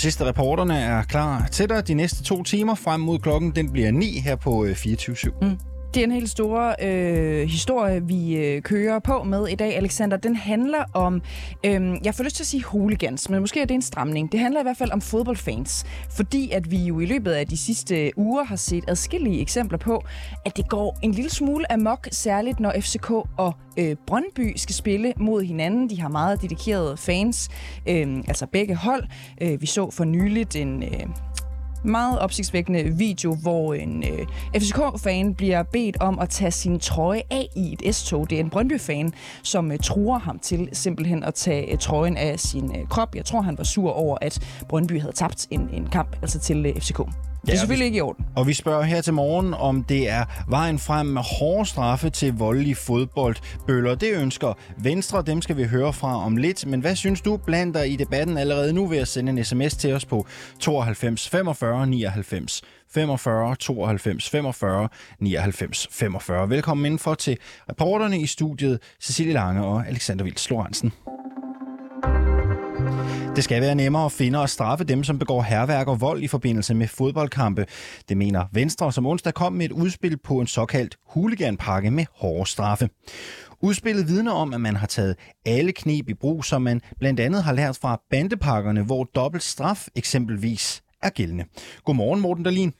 Sidste reporterne er klar til dig de næste to timer frem mod klokken. Den bliver 9 her på øh, 24.7. Mm. Det er en helt stor øh, historie, vi øh, kører på med i dag, Alexander. Den handler om, øh, jeg får lyst til at sige hooligans, men måske er det en stramning. Det handler i hvert fald om fodboldfans, fordi at vi jo i løbet af de sidste uger har set adskillige eksempler på, at det går en lille smule amok, særligt når FCK og øh, Brøndby skal spille mod hinanden. De har meget dedikerede fans, øh, altså begge hold. Øh, vi så for nyligt en... Øh, meget opsigtsvækkende video, hvor en øh, FCK-fan bliver bedt om at tage sin trøje af i et S-tog. Det er en Brøndby-fan, som øh, truer ham til simpelthen at tage øh, trøjen af sin øh, krop. Jeg tror, han var sur over, at Brøndby havde tabt en, en kamp altså til øh, FCK. Det er selvfølgelig ikke i orden. Og vi spørger her til morgen, om det er vejen frem med hårde straffe til voldelige fodboldbøller. Det ønsker Venstre, dem skal vi høre fra om lidt. Men hvad synes du blandt dig i debatten allerede nu ved at sende en sms til os på 92 45 99 45 92 45 99 45. Velkommen indenfor til reporterne i studiet Cecilie Lange og Alexander Vils Lorentzen. Det skal være nemmere at finde og straffe dem, som begår herværk og vold i forbindelse med fodboldkampe. Det mener Venstre, som onsdag kom med et udspil på en såkaldt huliganpakke med hårde straffe. Udspillet vidner om, at man har taget alle knep i brug, som man blandt andet har lært fra bandepakkerne, hvor dobbelt straf eksempelvis er gældende. Godmorgen, Morten Dahlin.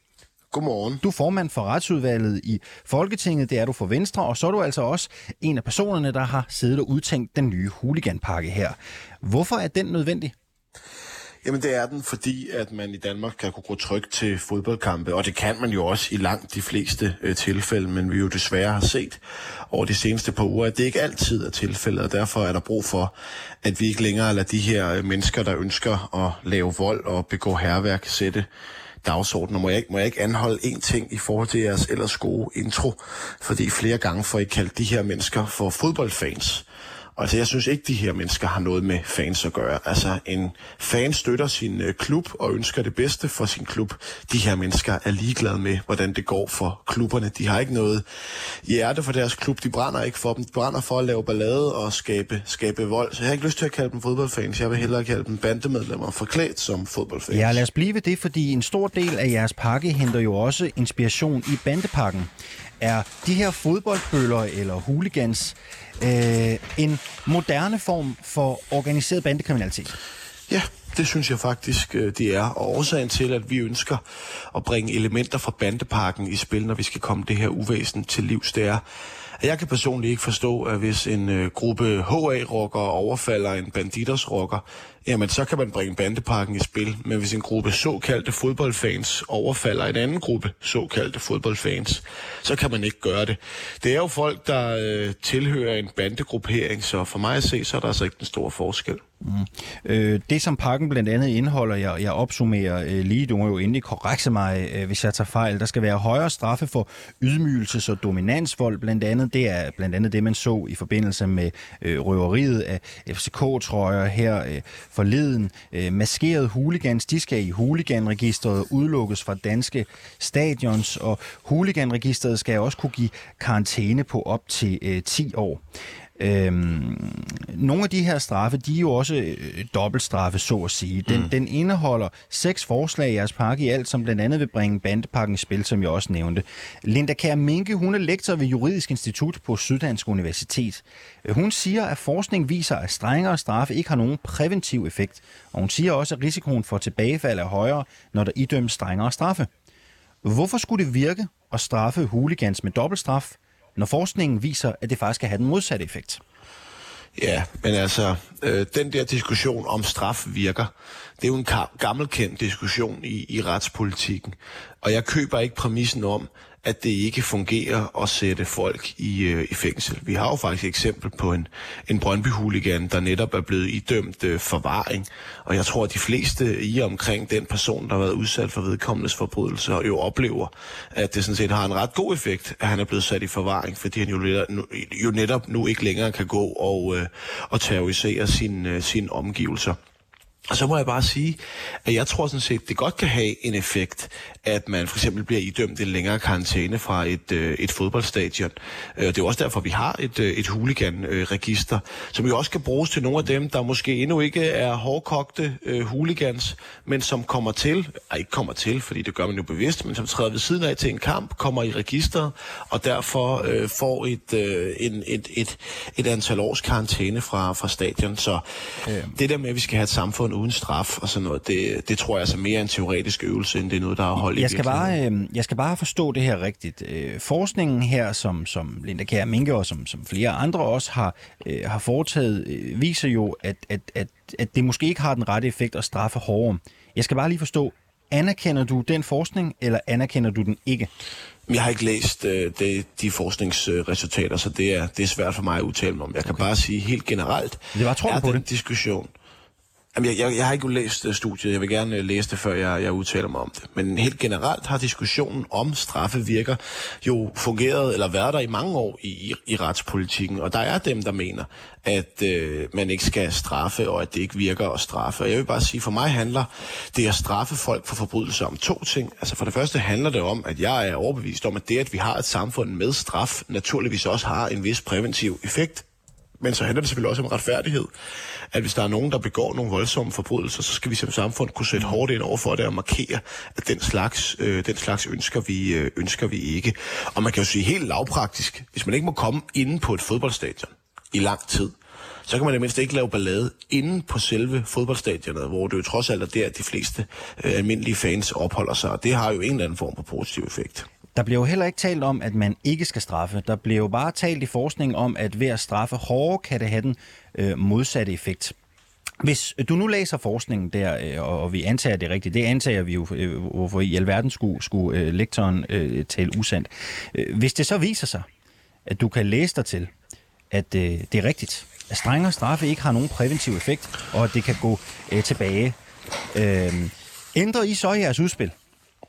Godmorgen. Du er formand for retsudvalget i Folketinget, det er du for Venstre, og så er du altså også en af personerne, der har siddet og udtænkt den nye huliganpakke her. Hvorfor er den nødvendig? Jamen det er den, fordi at man i Danmark kan kunne gå trygt til fodboldkampe, og det kan man jo også i langt de fleste øh, tilfælde, men vi jo desværre har set over de seneste par uger, at det ikke altid er tilfældet, og derfor er der brug for, at vi ikke længere lader de her øh, mennesker, der ønsker at lave vold og begå herværk, sætte dagsordenen. Og må jeg, må jeg ikke anholde en ting i forhold til jeres ellers gode intro, fordi flere gange får I kaldt de her mennesker for fodboldfans. Altså, jeg synes ikke, de her mennesker har noget med fans at gøre. Altså, en fan støtter sin øh, klub og ønsker det bedste for sin klub. De her mennesker er ligeglade med, hvordan det går for klubberne. De har ikke noget hjerte for deres klub. De brænder ikke for dem. De brænder for at lave ballade og skabe, skabe vold. Så jeg har ikke lyst til at kalde dem fodboldfans. Jeg vil hellere kalde dem bandemedlemmer forklædt som fodboldfans. Ja, lad os blive ved det, fordi en stor del af jeres pakke henter jo også inspiration i bandepakken. Er de her fodboldbøller eller hooligans øh, en moderne form for organiseret bandekriminalitet? Ja, det synes jeg faktisk, øh, det er. Og årsagen til, at vi ønsker at bringe elementer fra bandeparken i spil, når vi skal komme det her uvæsen til livs, det er, at jeg kan personligt ikke forstå, at hvis en øh, gruppe HA-rockere overfalder en banditers-rocker, jamen så kan man bringe bandeparken i spil. Men hvis en gruppe såkaldte fodboldfans overfalder en anden gruppe såkaldte fodboldfans, så kan man ikke gøre det. Det er jo folk, der øh, tilhører en bandegruppering, så for mig at se, så er der altså ikke den store forskel. Mm. Øh, det, som pakken blandt andet indeholder, jeg, jeg opsummerer øh, lige, du må jo endelig korrekse mig, øh, hvis jeg tager fejl. Der skal være højere straffe for ydmygelses- og dominansvold, blandt andet. Det er blandt andet det, man så i forbindelse med øh, røveriet af FCK-trøjer her øh, forleden. Øh, maskerede hooligans, de skal i hooliganregisteret udelukkes fra danske stadions, og hooliganregisteret skal også kunne give karantæne på op til øh, 10 år. Øhm, nogle af de her straffe, de er jo også øh, dobbeltstraffe, så at sige. Den, mm. den indeholder seks forslag i jeres pakke i alt, som blandt andet vil bringe bandepakken i spil, som jeg også nævnte. Linda Kær Minke, hun er lektor ved Juridisk Institut på Syddansk Universitet. Hun siger, at forskning viser, at strengere straffe ikke har nogen præventiv effekt. Og hun siger også, at risikoen for tilbagefald er højere, når der idømmes strengere straffe. Hvorfor skulle det virke at straffe hooligans med dobbeltstraf, når forskningen viser, at det faktisk kan have den modsatte effekt? Ja, men altså, øh, den der diskussion om straf virker, det er jo en gammelkendt diskussion i, i retspolitikken. Og jeg køber ikke præmissen om, at det ikke fungerer at sætte folk i, øh, i fængsel. Vi har jo faktisk et eksempel på en, en Brøndby-hooligan, der netop er blevet idømt øh, forvaring. Og jeg tror, at de fleste i omkring den person, der har været udsat for vedkommendes forbrydelser, jo oplever, at det sådan set har en ret god effekt, at han er blevet sat i forvaring, fordi han jo, netop, jo netop nu ikke længere kan gå og, øh, og terrorisere sine, øh, sine omgivelser. Og så må jeg bare sige, at jeg tror sådan set, det godt kan have en effekt, at man for eksempel bliver idømt en længere karantæne fra et, øh, et fodboldstadion. Øh, det er jo også derfor, vi har et, øh, et huligan-register, som jo også kan bruges til nogle af dem, der måske endnu ikke er hårdkogte øh, hooligans, men som kommer til, ej, ikke kommer til, fordi det gør man jo bevidst, men som træder ved siden af til en kamp, kommer i registeret, og derfor øh, får et, øh, en, et, et, et antal års karantæne fra, fra stadion. Så øh, det der med, at vi skal have et samfund uden straf og sådan noget, det, det tror jeg altså mere en teoretisk øvelse, end det er noget, der har hold jeg skal, bare, øh, jeg skal bare forstå det her rigtigt. Øh, forskningen her, som, som Linda Kjær Minke og som, som flere andre også har, øh, har foretaget, øh, viser jo, at, at, at, at det måske ikke har den rette effekt at straffe hårdere. Jeg skal bare lige forstå, anerkender du den forskning, eller anerkender du den ikke? Jeg har ikke læst øh, det, de forskningsresultater, så det er, det er svært for mig at udtale mig om. Jeg kan okay. bare sige helt generelt, det var, tror er på den det? diskussion, Jamen, jeg, jeg, jeg har ikke læst øh, studiet. Jeg vil gerne øh, læse det, før jeg, jeg udtaler mig om det. Men helt generelt har diskussionen om straffe virker jo fungeret, eller været der i mange år i, i, i retspolitikken. Og der er dem, der mener, at øh, man ikke skal straffe, og at det ikke virker at straffe. Og jeg vil bare sige, for mig handler det at straffe folk for forbrydelser om to ting. Altså for det første handler det om, at jeg er overbevist om, at det, at vi har et samfund med straf, naturligvis også har en vis præventiv effekt. Men så handler det selvfølgelig også om retfærdighed. At hvis der er nogen, der begår nogle voldsomme forbrydelser, så skal vi som samfund kunne sætte hårdt ind over for det og markere, at den slags, øh, den slags ønsker, vi, øh, ønsker vi ikke. Og man kan jo sige helt lavpraktisk, hvis man ikke må komme inde på et fodboldstadion i lang tid, så kan man i mindst ikke lave ballade inde på selve fodboldstadionet, hvor det jo trods alt er der, de fleste øh, almindelige fans opholder sig. Og det har jo en eller anden form for positiv effekt. Der bliver jo heller ikke talt om, at man ikke skal straffe. Der bliver jo bare talt i forskning om, at ved at straffe hårdere, kan det have den øh, modsatte effekt. Hvis øh, du nu læser forskningen der, øh, og vi antager det rigtigt, det antager vi jo, øh, hvorfor i alverden skulle, skulle øh, lektoren øh, tale usandt. Øh, hvis det så viser sig, at du kan læse dig til, at øh, det er rigtigt, at strengere straffe ikke har nogen præventiv effekt, og at det kan gå øh, tilbage, øh, ændrer I så jeres udspil?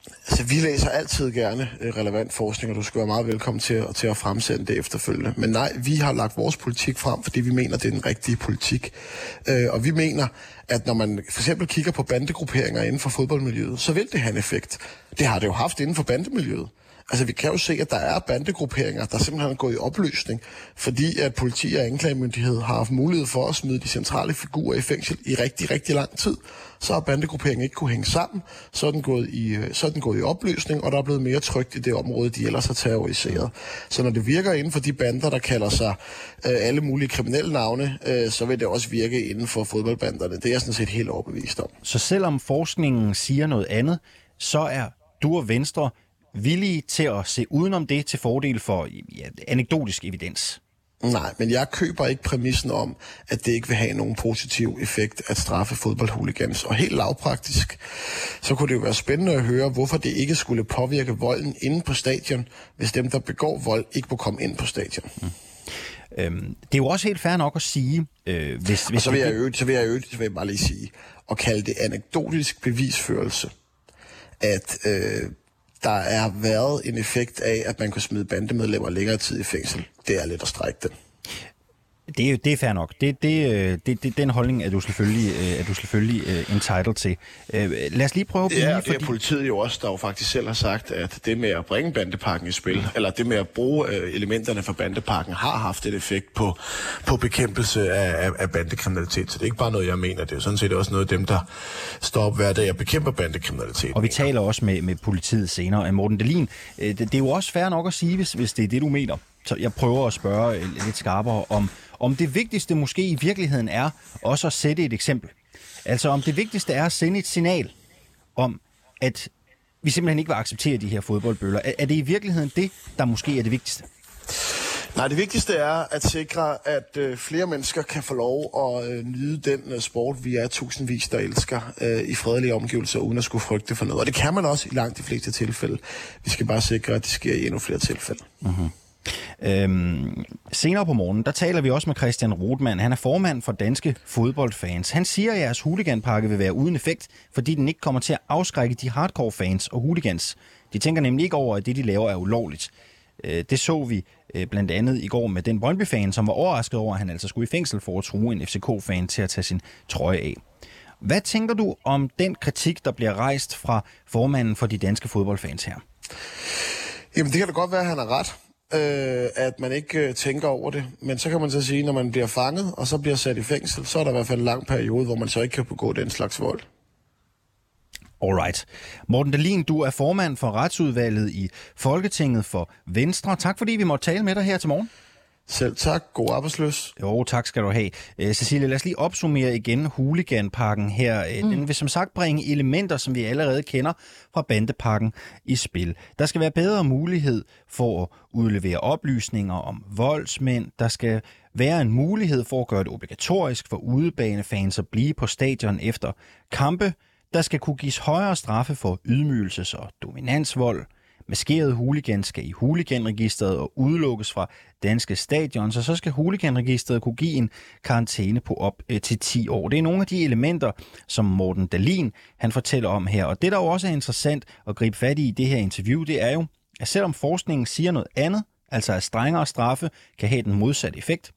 Altså, vi læser altid gerne øh, relevant forskning, og du skal være meget velkommen til, til at fremsende det efterfølgende. Men nej, vi har lagt vores politik frem, fordi vi mener, det er den rigtige politik. Øh, og vi mener, at når man for eksempel kigger på bandegrupperinger inden for fodboldmiljøet, så vil det have en effekt. Det har det jo haft inden for bandemiljøet. Altså, vi kan jo se, at der er bandegrupperinger, der simpelthen er gået i opløsning, fordi at politi og anklagemyndighed har haft mulighed for at smide de centrale figurer i fængsel i rigtig, rigtig lang tid. Så har bandegrupperingen ikke kunne hænge sammen, så er den gået i, øh, så er den gået i opløsning, og der er blevet mere trygt i det område, de ellers har terroriseret. Så når det virker inden for de bander, der kalder sig øh, alle mulige kriminelle navne, øh, så vil det også virke inden for fodboldbanderne. Det er jeg sådan set helt overbevist om. Så selvom forskningen siger noget andet, så er du og Venstre villige til at se udenom det til fordel for ja, anekdotisk evidens? Nej, men jeg køber ikke præmissen om, at det ikke vil have nogen positiv effekt at straffe fodboldhuligans. Og helt lavpraktisk, så kunne det jo være spændende at høre, hvorfor det ikke skulle påvirke volden inde på stadion, hvis dem, der begår vold, ikke må komme ind på stadion. Mm. Øhm, det er jo også helt fair nok at sige, øh, hvis... hvis og så vil, jeg øge, så vil jeg øge, så vil jeg bare lige sige, at kalde det anekdotisk bevisførelse, at øh, der er været en effekt af, at man kunne smide bandemedlemmer længere tid i fængsel. Det er lidt at strække den. Det er, det er fair nok. Det, det, øh, det, det, den holdning er du selvfølgelig, øh, er du selvfølgelig uh, entitled til. Uh, lad os lige prøve at blive... Ja, det er fordi... politiet jo også, der jo faktisk selv har sagt, at det med at bringe bandepakken i spil, eller det med at bruge uh, elementerne fra bandepakken, har haft et effekt på, på bekæmpelse af, af, af bandekriminalitet. Så det er ikke bare noget, jeg mener. Det er jo sådan set også noget af dem, der står op hver dag og bekæmper bandekriminalitet. Og vi taler også med, med politiet senere. Morten Delin, det, det er jo også fair nok at sige, hvis, hvis det er det, du mener. Så jeg prøver at spørge lidt skarpere om, om det vigtigste måske i virkeligheden er også at sætte et eksempel. Altså om det vigtigste er at sende et signal om, at vi simpelthen ikke vil acceptere de her fodboldbøller. Er det i virkeligheden det, der måske er det vigtigste? Nej, det vigtigste er at sikre, at øh, flere mennesker kan få lov at øh, nyde den øh, sport, vi er tusindvis, der elsker øh, i fredelige omgivelser, uden at skulle frygte for noget. Og det kan man også i langt de fleste tilfælde. Vi skal bare sikre, at det sker i endnu flere tilfælde. Uh-huh. Øhm, senere på morgenen, der taler vi også med Christian Rothmann. Han er formand for Danske Fodboldfans. Han siger, at jeres huliganpakke vil være uden effekt, fordi den ikke kommer til at afskrække de hardcore fans og hooligans. De tænker nemlig ikke over, at det, de laver, er ulovligt. Øh, det så vi øh, blandt andet i går med den Brøndby-fan, som var overrasket over, at han altså skulle i fængsel for at true en FCK-fan til at tage sin trøje af. Hvad tænker du om den kritik, der bliver rejst fra formanden for de danske fodboldfans her? Jamen, det kan da godt være, at han har ret øh, at man ikke øh, tænker over det. Men så kan man så sige, når man bliver fanget, og så bliver sat i fængsel, så er der i hvert fald en lang periode, hvor man så ikke kan begå den slags vold. Alright. Morten Dalin, du er formand for retsudvalget i Folketinget for Venstre. Tak fordi vi måtte tale med dig her til morgen. Selv tak. God arbejdsløs. Jo, tak skal du have. Uh, Cecilie, lad os lige opsummere igen huliganpakken her. Uh, mm. Den vil som sagt bringe elementer, som vi allerede kender fra bandepakken i spil. Der skal være bedre mulighed for at udlevere oplysninger om voldsmænd. Der skal være en mulighed for at gøre det obligatorisk for udebanefans at blive på stadion efter kampe. Der skal kunne gives højere straffe for ydmygelses- og dominansvold. Maskerede hooligans skal i huliganregisteret og udelukkes fra danske stadion, så så skal huliganregisteret kunne give en karantæne på op øh, til 10 år. Det er nogle af de elementer, som Morten Dalin han fortæller om her. Og det, der jo også er interessant at gribe fat i i det her interview, det er jo, at selvom forskningen siger noget andet, altså at strengere straffe kan have den modsatte effekt,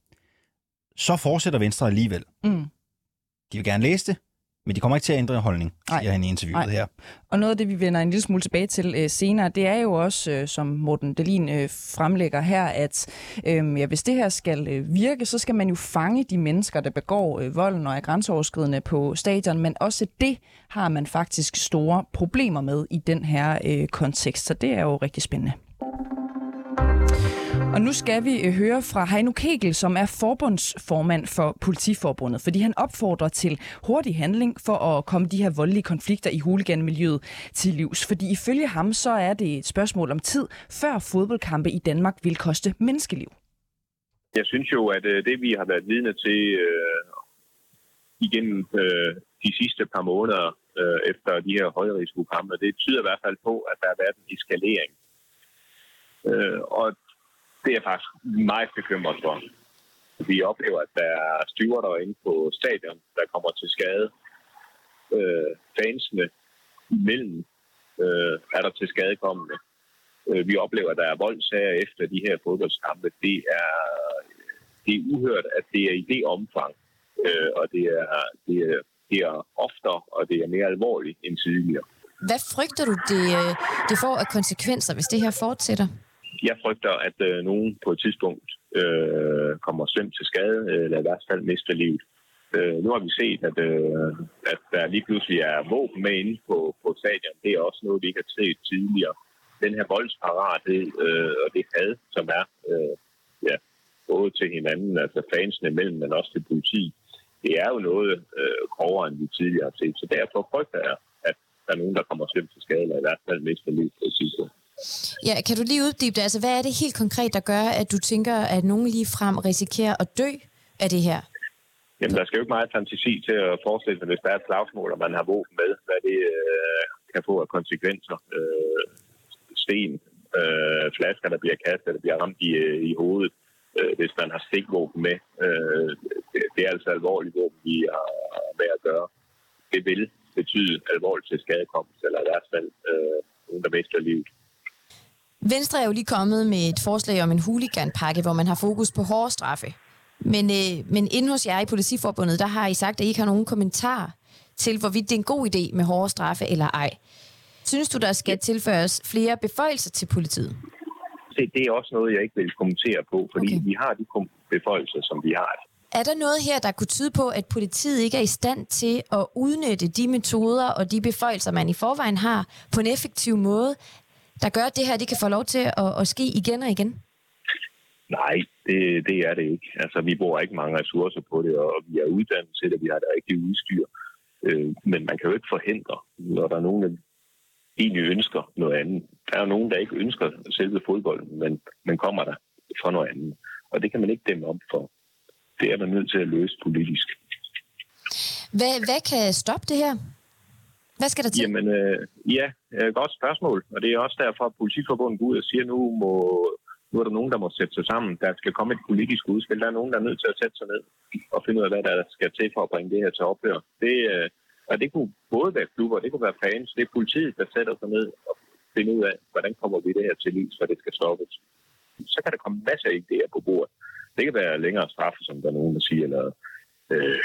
så fortsætter Venstre alligevel. Mm. De vil gerne læse det, men de kommer ikke til at ændre holdning, siger Nej. han i interviewet Nej. her. Og noget af det, vi vender en lille smule tilbage til øh, senere, det er jo også, øh, som Morten Delin øh, fremlægger her, at øh, ja, hvis det her skal øh, virke, så skal man jo fange de mennesker, der begår øh, volden og er grænseoverskridende på stadion, men også det har man faktisk store problemer med i den her øh, kontekst, så det er jo rigtig spændende. Og nu skal vi øh, høre fra Heino Kegel, som er forbundsformand for Politiforbundet, fordi han opfordrer til hurtig handling for at komme de her voldelige konflikter i huliganmiljøet til livs. Fordi ifølge ham, så er det et spørgsmål om tid, før fodboldkampe i Danmark vil koste menneskeliv. Jeg synes jo, at øh, det vi har været vidne til øh, igennem øh, de sidste par måneder øh, efter de her højrisikokampe, det tyder i hvert fald på, at der har været en eskalering. Øh, og det er jeg faktisk meget bekymret for. Vi oplever, at der er styrer inde på stadion, der kommer til skade. Øh, fansene imellem øh, er der til skadekommende. Øh, vi oplever, at der er voldsager efter de her fodboldskampe. Det er, det er uhørt, at det er i det omfang. Øh, og det er, det, er, det er oftere, og det er mere alvorligt end tidligere. Hvad frygter du, det, øh, det får af konsekvenser, hvis det her fortsætter? Jeg frygter, at øh, nogen på et tidspunkt øh, kommer slemt til skade, eller i hvert fald mister livet. Øh, nu har vi set, at, øh, at der lige pludselig er våben med inde på, på stadion. Det er også noget, vi ikke har set tidligere. Den her voldsparathed øh, og det had, som er øh, ja, både til hinanden, altså fansene imellem, men også til politi, det er jo noget øh, grovere, end vi tidligere har set. Så derfor frygter jeg, at der er nogen, der kommer slemt til skade, eller i hvert fald mister livet på et tidspunkt. Ja, kan du lige uddybe det? Altså, hvad er det helt konkret, der gør, at du tænker, at nogen lige frem risikerer at dø af det her? Jamen, der skal jo ikke meget fantasi til at forestille sig, hvis der er et slagsmål, og man har våben med, hvad det øh, kan få af konsekvenser. Øh, sten, øh, flasker, der bliver kastet, der bliver ramt i, øh, i hovedet, øh, hvis man har stikvåben med. Øh, det, det er altså alvorligt våben, vi har med at gøre. Det vil betyde alvorligt til skadekommelse, eller i hvert fald øh, nogen, der mister livet. Venstre er jo lige kommet med et forslag om en huliganpakke, hvor man har fokus på hårde straffe. Men, øh, men inden hos jer i Politiforbundet, der har I sagt, at I ikke har nogen kommentar til, hvorvidt det er en god idé med hårde straffe eller ej. Synes du, der skal tilføres flere beføjelser til politiet? Se, det er også noget, jeg ikke vil kommentere på, fordi okay. vi har de beføjelser, som vi har. Er der noget her, der kunne tyde på, at politiet ikke er i stand til at udnytte de metoder og de beføjelser, man i forvejen har, på en effektiv måde? Der gør, at det her det kan få lov til at, at ske igen og igen? Nej, det, det er det ikke. Altså, vi bruger ikke mange ressourcer på det, og vi er uddannet til det, vi har det rigtige udstyr. Øh, men man kan jo ikke forhindre, når der er nogen, der egentlig ønsker noget andet. Der er jo nogen, der ikke ønsker selve fodbolden, men, men kommer der for noget andet. Og det kan man ikke dæmme op for. Det er man nødt til at løse politisk. Hvad, hvad kan stoppe det her? Hvad skal der til? Jamen, øh, ja, øh, godt spørgsmål. Og det er også derfor, at politiforbundet går ud og siger, at nu, må, nu er der nogen, der må sætte sig sammen. Der skal komme et politisk udspil. Der er nogen, der er nødt til at sætte sig ned og finde ud af, hvad der skal til for at bringe det her til ophør. Det, øh, og det kunne både være klubber, det kunne være fans. Det er politiet, der sætter sig ned og finder ud af, hvordan kommer vi det her til livs, for det skal stoppes. Så kan der komme masser af idéer på bordet. Det kan være længere straffe, som der er nogen, der siger, eller øh,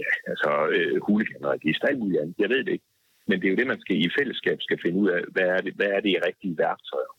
ja, altså øh, huliganregister, alt muligt andet. Jeg ved det ikke. Men det er jo det, man skal i fællesskab skal finde ud af, hvad er det, hvad er det rigtige værktøjer.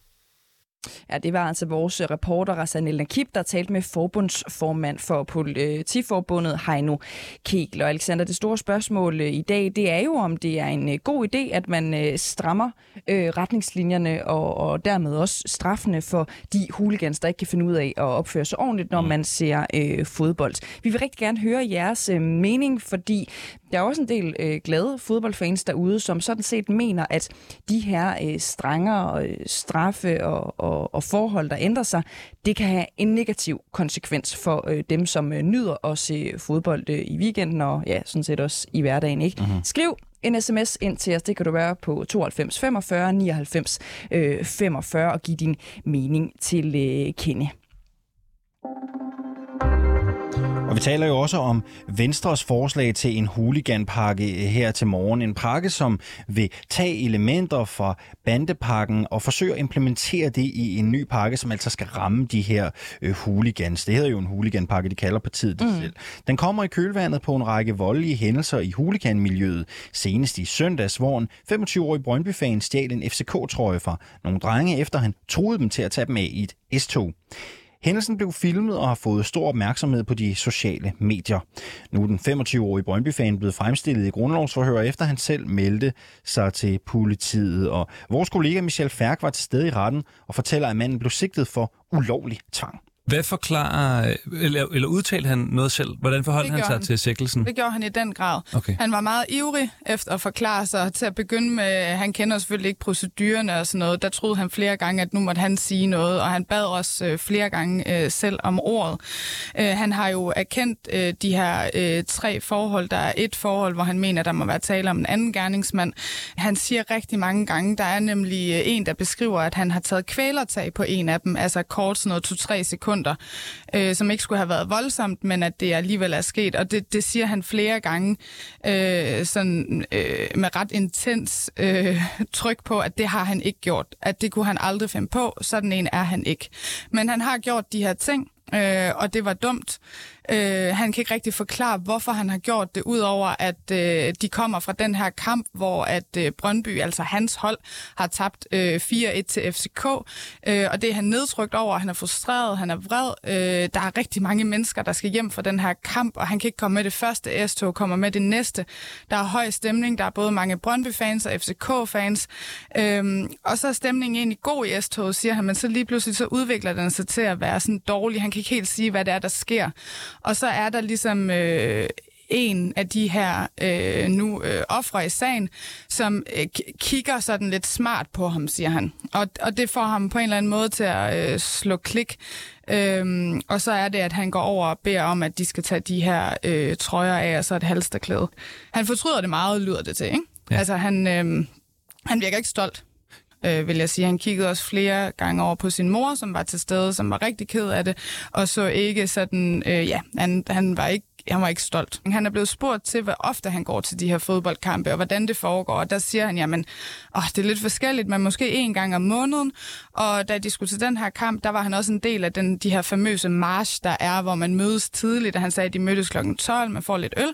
Ja, det var altså vores reporter Rassan Nakib, der talte med forbundsformand for Politiforbundet Heino Kegel. Og Alexander, det store spørgsmål øh, i dag, det er jo, om det er en øh, god idé, at man øh, strammer retningslinjerne og, og dermed også straffene for de hooligans, der ikke kan finde ud af at opføre sig ordentligt, når mm. man ser øh, fodbold. Vi vil rigtig gerne høre jeres øh, mening, fordi der er også en del øh, glade fodboldfans derude, som sådan set mener, at de her øh, strengere øh, straffe og, og, og forhold, der ændrer sig, det kan have en negativ konsekvens for øh, dem, som øh, nyder at se fodbold øh, i weekenden og ja, sådan set også i hverdagen. Ikke? Mm-hmm. Skriv en sms ind til os. Det kan du være på 92 45 99 øh, 45 og give din mening til øh, kende. Vi taler jo også om Venstres forslag til en huliganpakke her til morgen. En pakke, som vil tage elementer fra bandepakken og forsøge at implementere det i en ny pakke, som altså skal ramme de her øh, hooligans. Det hedder jo en huliganpakke, de kalder partiet det mm. selv. Den kommer i kølvandet på en række voldelige hændelser i huliganmiljøet. Senest i søndags, hvor en 25-årig Brøndby-fan stjal en FCK-trøje fra nogle drenge, efter han troede dem til at tage dem af i et S-tog. Hændelsen blev filmet og har fået stor opmærksomhed på de sociale medier. Nu er den 25-årige Brøndby-fan blevet fremstillet i grundlovsforhør, efter han selv meldte sig til politiet. Og vores kollega Michel Færk var til stede i retten og fortæller, at manden blev sigtet for ulovlig tvang. Hvad forklarer, eller, eller udtalte han noget selv? Hvordan forholdt han sig han. til sikkelsen? Det gjorde han i den grad. Okay. Han var meget ivrig efter at forklare sig. Til at begynde med, han kender selvfølgelig ikke procedurerne og sådan noget. Der troede han flere gange, at nu måtte han sige noget, og han bad også øh, flere gange øh, selv om ordet. Øh, han har jo erkendt øh, de her øh, tre forhold. Der er et forhold, hvor han mener, der må være tale om en anden gerningsmand. Han siger rigtig mange gange, der er nemlig øh, en, der beskriver, at han har taget kvælertag på en af dem, altså kort sådan noget to-tre sekunder sekunder, øh, som ikke skulle have været voldsomt, men at det alligevel er sket. Og det, det siger han flere gange øh, sådan, øh, med ret intens øh, tryk på, at det har han ikke gjort. At det kunne han aldrig finde på. Sådan en er han ikke. Men han har gjort de her ting, øh, og det var dumt. Øh, han kan ikke rigtig forklare, hvorfor han har gjort det, udover at øh, de kommer fra den her kamp, hvor at øh, Brøndby, altså hans hold, har tabt øh, 4-1 til FCK. Øh, og det er han nedtrykt over, han er frustreret, han er vred. Øh, der er rigtig mange mennesker, der skal hjem fra den her kamp, og han kan ikke komme med det første S-tog, kommer med det næste. Der er høj stemning, der er både mange Brøndby-fans og FCK-fans. Øh, og så er stemningen egentlig god i S-toget, siger han, men så lige pludselig så udvikler den sig til at være sådan dårlig. Han kan ikke helt sige, hvad det er, der sker. Og så er der ligesom øh, en af de her øh, nu øh, ofre i sagen, som øh, kigger sådan lidt smart på ham, siger han. Og, og det får ham på en eller anden måde til at øh, slå klik. Øhm, og så er det, at han går over og beder om, at de skal tage de her øh, trøjer af, og så et halsterklæde. Han fortryder det meget, lyder det til, ikke? Ja. Altså, han, øh, han virker ikke stolt øh, vil jeg sige. Han kiggede også flere gange over på sin mor, som var til stede, som var rigtig ked af det, og så ikke sådan, øh, ja, han, han var ikke han var ikke stolt. Han er blevet spurgt til, hvor ofte han går til de her fodboldkampe, og hvordan det foregår. Og der siger han, jamen, åh, det er lidt forskelligt, men måske en gang om måneden. Og da de skulle til den her kamp, der var han også en del af den, de her famøse march, der er, hvor man mødes tidligt. Og han sagde, at de mødtes kl. 12, man får lidt øl,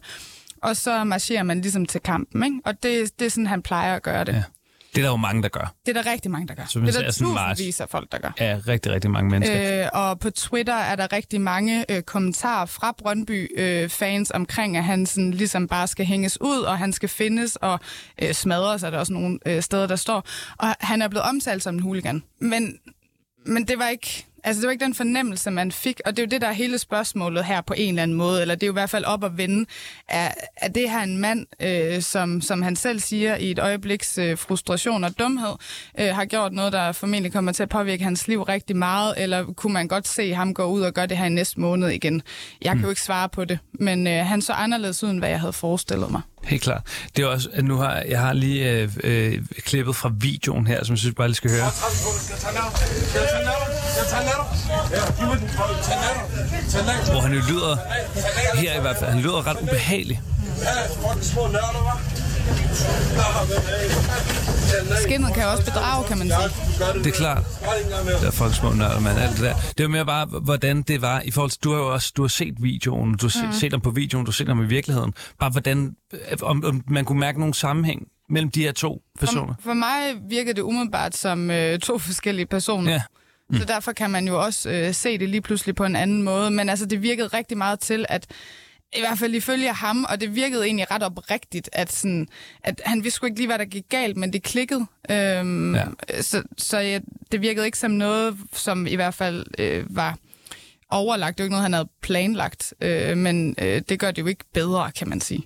og så marcherer man ligesom til kampen. Ikke? Og det, det er sådan, han plejer at gøre det. Ja. Det er der jo mange, der gør. Det er der rigtig mange, der gør. Så det er der tusindvis af folk, der gør. Ja, rigtig, rigtig mange mennesker. Øh, og på Twitter er der rigtig mange øh, kommentarer fra Brøndby-fans øh, omkring, at han sådan, ligesom bare skal hænges ud, og han skal findes og øh, smadres, er der også nogle øh, steder, der står. Og han er blevet omtalt som en hooligan. Men, men det var ikke Altså, det var ikke den fornemmelse, man fik, og det er jo det, der er hele spørgsmålet her på en eller anden måde, eller det er jo i hvert fald op at vende. Er, er det her en mand, øh, som, som han selv siger i et øjebliks øh, frustration og dumhed, øh, har gjort noget, der formentlig kommer til at påvirke hans liv rigtig meget, eller kunne man godt se ham gå ud og gøre det her i næste måned igen? Jeg kan mm. jo ikke svare på det, men øh, han så anderledes ud, end hvad jeg havde forestillet mig. Helt klart. Det er også, at nu har jeg har lige øh, øh, klippet fra videoen her, som jeg synes bare lige skal høre. Hvor han jo lyder, her i hvert fald, han lyder ret ubehagelig. Skinnet kan også bedrage, kan man sige. Det er klart. Der er folk små nørder, man. Alt det der. Det var mere bare, hvordan det var i forhold til, du har jo også du har set videoen, du har Mhm. set dem på videoen, du har set dem i virkeligheden. Bare hvordan, om, om man kunne mærke nogen sammenhæng mellem de her to personer. For, for mig virker det umiddelbart som øh, to forskellige personer. Ja. Mm. Så derfor kan man jo også øh, se det lige pludselig på en anden måde. Men altså, det virkede rigtig meget til, at i hvert fald ifølge ham, og det virkede egentlig ret oprigtigt, at, sådan, at han vidste sgu ikke lige, hvad der gik galt, men det klikkede. Øhm, Ja. Så, så ja, det virkede ikke som noget, som i hvert fald øh, var overlagt. Det var ikke noget, han havde planlagt, øh, men øh, det gør det jo ikke bedre, kan man sige.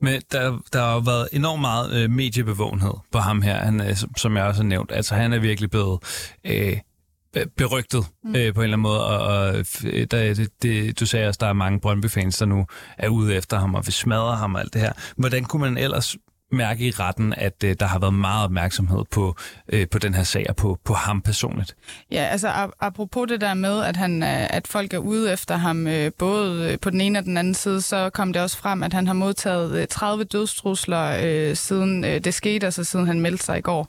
Men der, der har jo været enormt meget øh, mediebevågenhed på ham her, han, øh, som, jeg også har nævnt. Altså, han er virkelig blevet øh, berygtet mm. øh, på en eller anden måde, og, og f- der, det, det, du sagde også, der er mange Brøndby-fans, der nu er ude efter ham og vil smadre ham og alt det her. Hvordan kunne man ellers mærke i retten, at øh, der har været meget opmærksomhed på, øh, på den her sag og på, på ham personligt? Ja, altså ap- apropos det der med, at, han, er- at folk er ude efter ham, øh, både øh, på den ene og den anden side, så kom det også frem, at han har modtaget øh, 30 dødstrusler øh, siden øh, det skete, altså siden han meldte sig i går.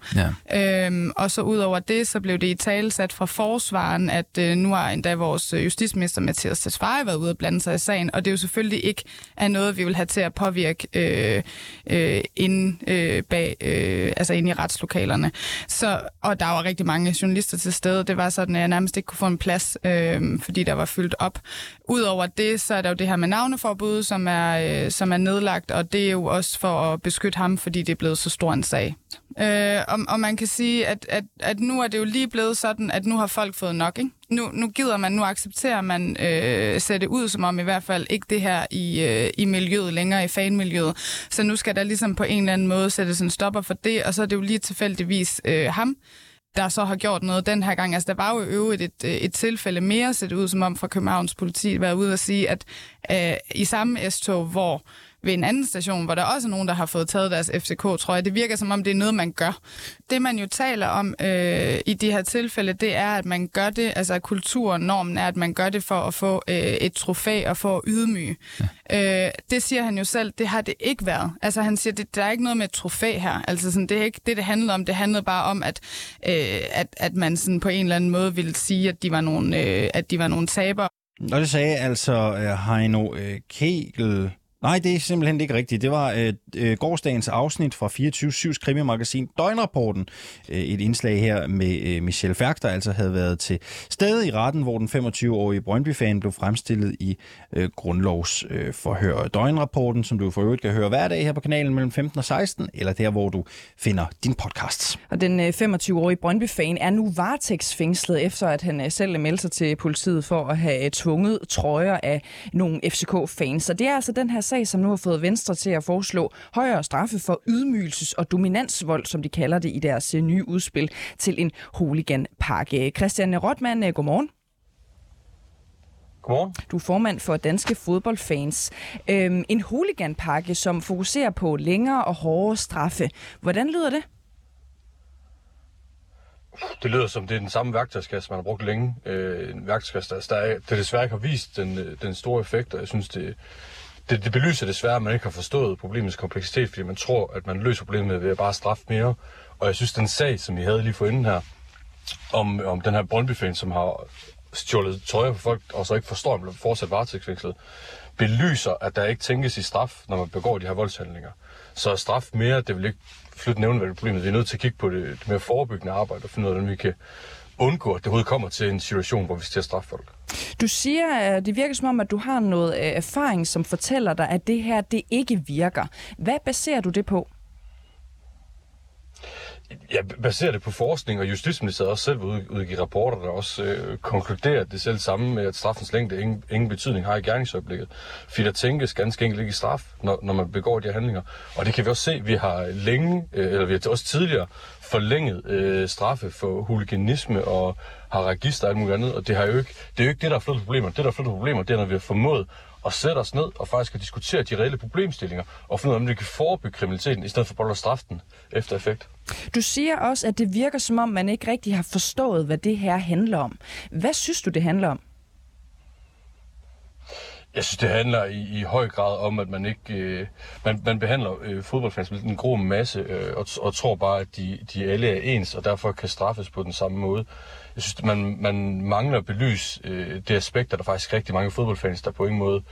Ja. Øhm, og så ud over det, så blev det i tale sat fra forsvaren, at øh, nu har endda vores øh, justitsminister Mathias Tesfaye været ude og blande sig i sagen, og det er jo selvfølgelig ikke er noget, vi vil have til at påvirke øh, øh, inde øh, bag, øh, altså inde i retslokalerne. Så, og der var rigtig mange journalister til stede. Det var sådan, at jeg nærmest ikke kunne få en plads, øh, fordi der var fyldt op. Udover det, så er der jo det her med navneforbud, som er, øh, som er nedlagt, og det er jo også for at beskytte ham, fordi det er blevet så stor en sag. Øh, og, og man kan sige, at, at, at nu er det jo lige blevet sådan, at nu har folk fået nok. Ikke? Nu, nu gider man, nu accepterer man øh, sætte ud som om i hvert fald ikke det her i, øh, i miljøet længere, i fanmiljøet. Så nu skal der ligesom på en eller anden måde sættes en stopper for det, og så er det jo lige tilfældigvis øh, ham, der så har gjort noget den her gang. Altså, der var jo øvrigt et, øh, et tilfælde mere, set ud som om fra Københavns politi, var ude og sige, at øh, i samme S-tog, hvor ved en anden station, hvor der også er nogen, der har fået taget deres FCK, tror jeg. Det virker som om, det er noget, man gør. Det, man jo taler om øh, i de her tilfælde, det er, at man gør det, altså at kulturen, normen er, at man gør det for at få øh, et trofæ og for at ydmyge. Ja. Øh, det siger han jo selv, det har det ikke været. Altså han siger, det, der er ikke noget med et trofæ her. Altså sådan, det er ikke det, det handlede om. Det handlede bare om, at, øh, at, at man sådan på en eller anden måde ville sige, at de var nogle, øh, at de var nogle tabere. Og det sagde altså øh, Heino øh, Kegel. Nej, det er simpelthen ikke rigtigt. Det var øh, øh, gårdsdagens afsnit fra 24-7's krimimagasin Døgnrapporten. Øh, et indslag her med øh, Michelle Færk, der altså havde været til stede i retten, hvor den 25-årige Brøndby-fan blev fremstillet i øh, grundlovsforhør. Øh, Døgnrapporten, som du for øvrigt kan høre hver dag her på kanalen mellem 15 og 16, eller der, hvor du finder din podcast. Og den øh, 25-årige Brøndby-fan er nu varetægtsfængslet, efter at han øh, selv meldte sig til politiet for at have øh, tvunget trøjer af nogle FCK-fans. Så det er altså den her sag, som nu har fået Venstre til at foreslå højere straffe for ydmygelses- og dominansvold, som de kalder det i deres øh, nye udspil til en hooliganpakke. Christian Rotman, øh, godmorgen. Godmorgen. Du er formand for Danske Fodboldfans. Øhm, en hooliganpakke, som fokuserer på længere og hårdere straffe. Hvordan lyder det? Det lyder som, det er den samme værktøjskasse, man har brugt længe. Øh, en værktøjskasse, der, der, er, der desværre ikke har vist den, øh, den store effekt, og jeg synes, det, det, det belyser desværre, at man ikke har forstået problemets kompleksitet, fordi man tror, at man løser problemet ved at bare straffe mere. Og jeg synes, den sag, som vi havde lige forinden her, om, om den her brøndby som har stjålet tøj på folk, og så ikke forstår, at man bliver fortsat varetægtsfængslet, belyser, at der ikke tænkes i straf, når man begår de her voldshandlinger. Så straf mere, det vil ikke flytte nævneværdigt problemet. Vi er nødt til at kigge på det, det mere forebyggende arbejde og finde ud af, hvordan vi kan undgå, at det overhovedet kommer til en situation, hvor vi skal til at straffe folk. Du siger, at det virker som om, at du har noget øh, erfaring, som fortæller dig, at det her det ikke virker. Hvad baserer du det på? Jeg baserer det på forskning, og Justitsministeriet også selv vil udgive rapporter, der også øh, konkluderer det selv samme med, at straffens længde ingen, ingen betydning har i gerningsøjeblikket. Fordi der tænkes ganske enkelt ikke i straf, når, når man begår de her handlinger. Og det kan vi også se, vi har længe, øh, eller vi har også tidligere forlænget øh, straffe for huliganisme og har register og alt muligt andet, og det, har jo ikke, det er jo ikke det, der har flyttet problemer. Det, der har flyttet problemer, det er, når vi har formået at sætte os ned og faktisk at diskutere de reelle problemstillinger og finde ud af, om vi kan forebygge kriminaliteten, i stedet for bare at straffe den efter effekt. Du siger også, at det virker som om, man ikke rigtig har forstået, hvad det her handler om. Hvad synes du, det handler om? Jeg synes, det handler i, i høj grad om, at man ikke øh, man, man behandler øh, fodboldfans med en grå masse øh, og, og tror bare, at de, de alle er ens, og derfor kan straffes på den samme måde. Jeg synes, man, man mangler at belyse øh, det aspekt, der er faktisk rigtig mange fodboldfans, der på ingen måde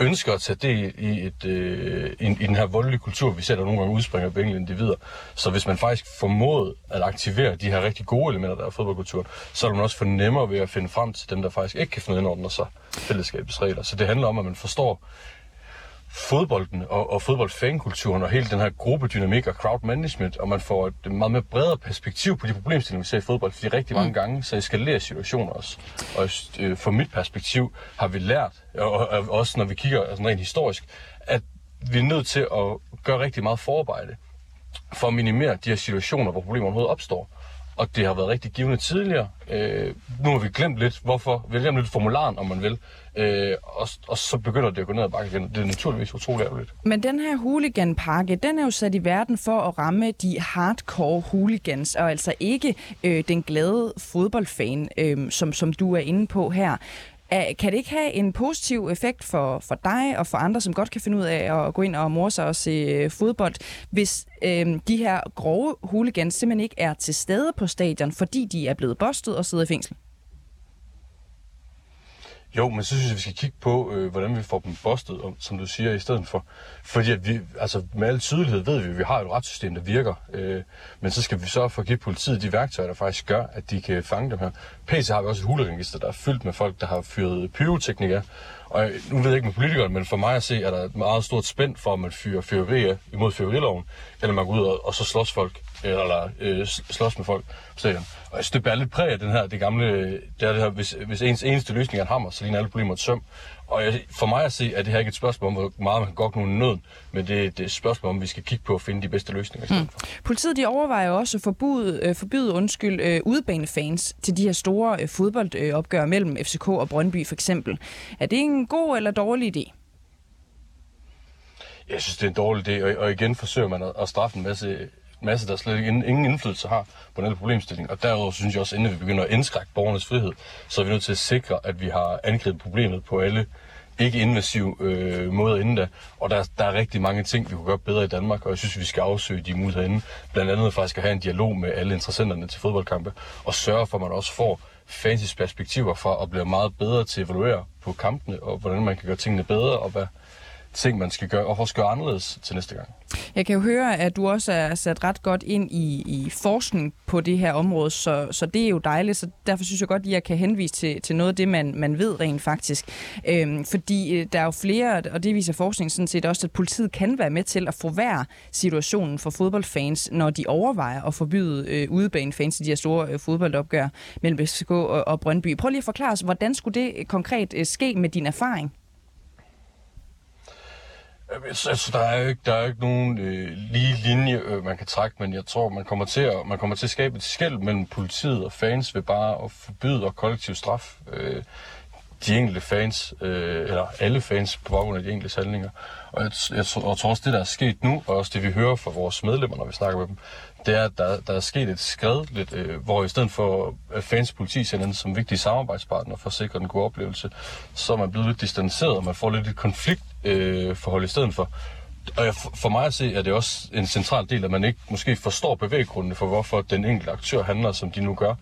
ønsker at tage del i, et, øh, i, i den her voldelige kultur, vi ser, der nogle gange udspringer på enkelte individer. Så hvis man faktisk formåede at aktivere de her rigtig gode elementer, der er i fodboldkulturen, så er man også for nemmere ved at finde frem til dem, der faktisk ikke kan finde indordne sig fællesskabets regler. Så det handler om, at man forstår fodbolden og, og fodboldfankulturen og hele den her gruppedynamik og crowd management, og man får et meget mere bredere perspektiv på de problemstillinger, vi ser i fodbold, fordi rigtig mange mm. gange så eskalerer situationer også. Og øh, fra mit perspektiv har vi lært, og, og også når vi kigger altså rent historisk, at vi er nødt til at gøre rigtig meget forarbejde for at minimere de her situationer, hvor problemer overhovedet opstår og det har været rigtig givende tidligere. Øh, nu har vi glemt lidt, hvorfor. Vi har glemt lidt formularen, om man vil. Øh, og, og så begynder det at gå ned ad bakke igen. Det er naturligvis utroligt ærgerligt. Men den her hooliganpakke, den er jo sat i verden for at ramme de hardcore hooligans, og altså ikke øh, den glade fodboldfan, øh, som, som du er inde på her. Kan det ikke have en positiv effekt for, for dig og for andre, som godt kan finde ud af at gå ind og morse og se øh, fodbold, hvis øh, de her grove hooligans simpelthen ikke er til stede på stadion, fordi de er blevet bostet og sidder i fængsel? Jo, men så synes jeg, vi skal kigge på, øh, hvordan vi får dem bustet, som du siger, i stedet for. Fordi at vi, altså med al tydelighed ved vi, at vi har et retssystem, der virker. Øh, men så skal vi så for at give politiet de værktøjer, der faktisk gør, at de kan fange dem her. PC har vi også et huleregister, der er fyldt med folk, der har fyret pyroteknikere. Og nu ved jeg ikke med politikere, men for mig at se, er der et meget stort spænd for, om man fyrer fyrværkerier imod fyrværkeriloven, eller man går ud og, og så slås folk, eller øh, slås med folk på stadion. Og jeg synes, det bærer lidt præg af den her, det gamle, det er det her, hvis, hvis ens eneste løsning er en hammer, så ligner alle problemer et søm. Og jeg, for mig at se, at det her ikke et spørgsmål om, hvor meget man kan godt nogen nød, men det, er et spørgsmål om, vi skal kigge på at finde de bedste løsninger. Mm. Politiet de overvejer også at forbyde, øh, forbyde undskyld, øh, udbanefans til de her store øh, fodboldopgør mellem FCK og Brøndby for eksempel. Er det en god eller dårlig idé? Jeg synes, det er en dårlig idé, og, og igen forsøger man at, at straffe en masse masse, der slet ikke ingen indflydelse har på den her problemstilling. Og derudover synes jeg også, inden vi begynder at indskrække borgernes frihed, så er vi nødt til at sikre, at vi har angrebet problemet på alle ikke invasive øh, måder inden da. Og der, der er rigtig mange ting, vi kunne gøre bedre i Danmark, og jeg synes, vi skal afsøge de muligheder inden. Blandt andet faktisk at have en dialog med alle interessenterne til fodboldkampe, og sørge for, at man også får fancy perspektiver for at blive meget bedre til at evaluere på kampene, og hvordan man kan gøre tingene bedre, og hvad, ting, man skal gøre, og også gøre anderledes til næste gang. Jeg kan jo høre, at du også er sat ret godt ind i, i forskning på det her område, så, så det er jo dejligt, så derfor synes jeg godt, at jeg kan henvise til, til noget af det, man, man ved rent faktisk. Øhm, fordi øh, der er jo flere, og det viser forskning sådan set også, at politiet kan være med til at forværre situationen for fodboldfans, når de overvejer at forbyde øh, udebanefans i de her store øh, fodboldopgør mellem BSK og, og Brøndby. Prøv lige at forklare os, hvordan skulle det konkret øh, ske med din erfaring? Altså, altså, der er jo ikke, der er ikke nogen øh, lige linje, øh, man kan trække, men jeg tror, man kommer til at, man kommer til at skabe et skæld mellem politiet og fans ved bare at forbyde og kollektiv straf øh, de enkelte fans, øh, eller alle fans på baggrund af de enkelte handlinger. Og jeg, jeg, jeg tror også, det der er sket nu, og også det vi hører fra vores medlemmer, når vi snakker med dem, det er, at der, der er sket et skred, lidt, øh, hvor i stedet for at fans politi hinanden som vigtige samarbejdspartner for at sikre den gode oplevelse, så er man blevet lidt distanceret, og man får lidt et konflikt øh, i stedet for. Og jeg, for mig at se, er det også en central del, at man ikke måske forstår bevæggrundene for, hvorfor den enkelte aktør handler, som de nu gør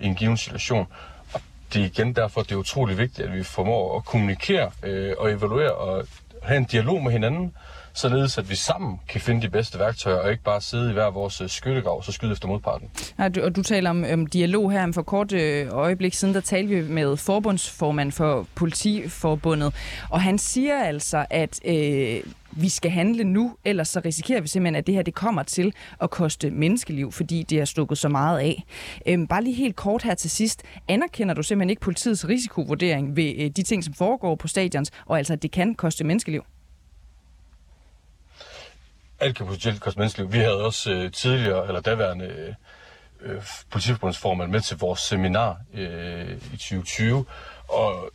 i en given situation. Og det er igen derfor, det er utrolig vigtigt, at vi formår at kommunikere øh, og evaluere og have en dialog med hinanden, således at vi sammen kan finde de bedste værktøjer, og ikke bare sidde i hver vores øh, skyttegrav og så skyde efter modparten. Ja, du, og du taler om, om dialog her, for kort øh, øjeblik siden, der talte vi med forbundsformand for Politiforbundet, og han siger altså, at øh, vi skal handle nu, ellers så risikerer vi simpelthen, at det her det kommer til at koste menneskeliv, fordi det er stukket så meget af. Øhm, bare lige helt kort her til sidst. Anerkender du simpelthen ikke politiets risikovurdering ved øh, de ting, som foregår på stadions, og altså, at det kan koste menneskeliv? Alt kan potentielt koste menneskeliv. Vi havde også øh, tidligere, eller daværende øh, øh politiforbundsformand med til vores seminar øh, i 2020, og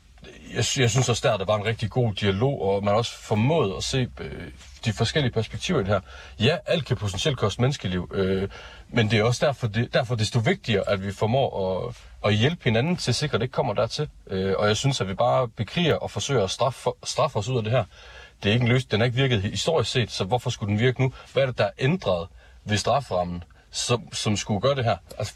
jeg, jeg synes også der, der var en rigtig god dialog, og man også formået at se øh, de forskellige perspektiver i det her. Ja, alt kan potentielt koste menneskeliv, øh, men det er også derfor, det, derfor desto vigtigere, at vi formår at og hjælpe hinanden til at sikre, at det ikke kommer dertil. Øh, og jeg synes, at vi bare bekriger og forsøger at straffe, straffe os ud af det her. Det er ikke en løsning. Den har ikke virket historisk set, så hvorfor skulle den virke nu? Hvad er det, der er ændret ved straframmen, som, som skulle gøre det her? Altså,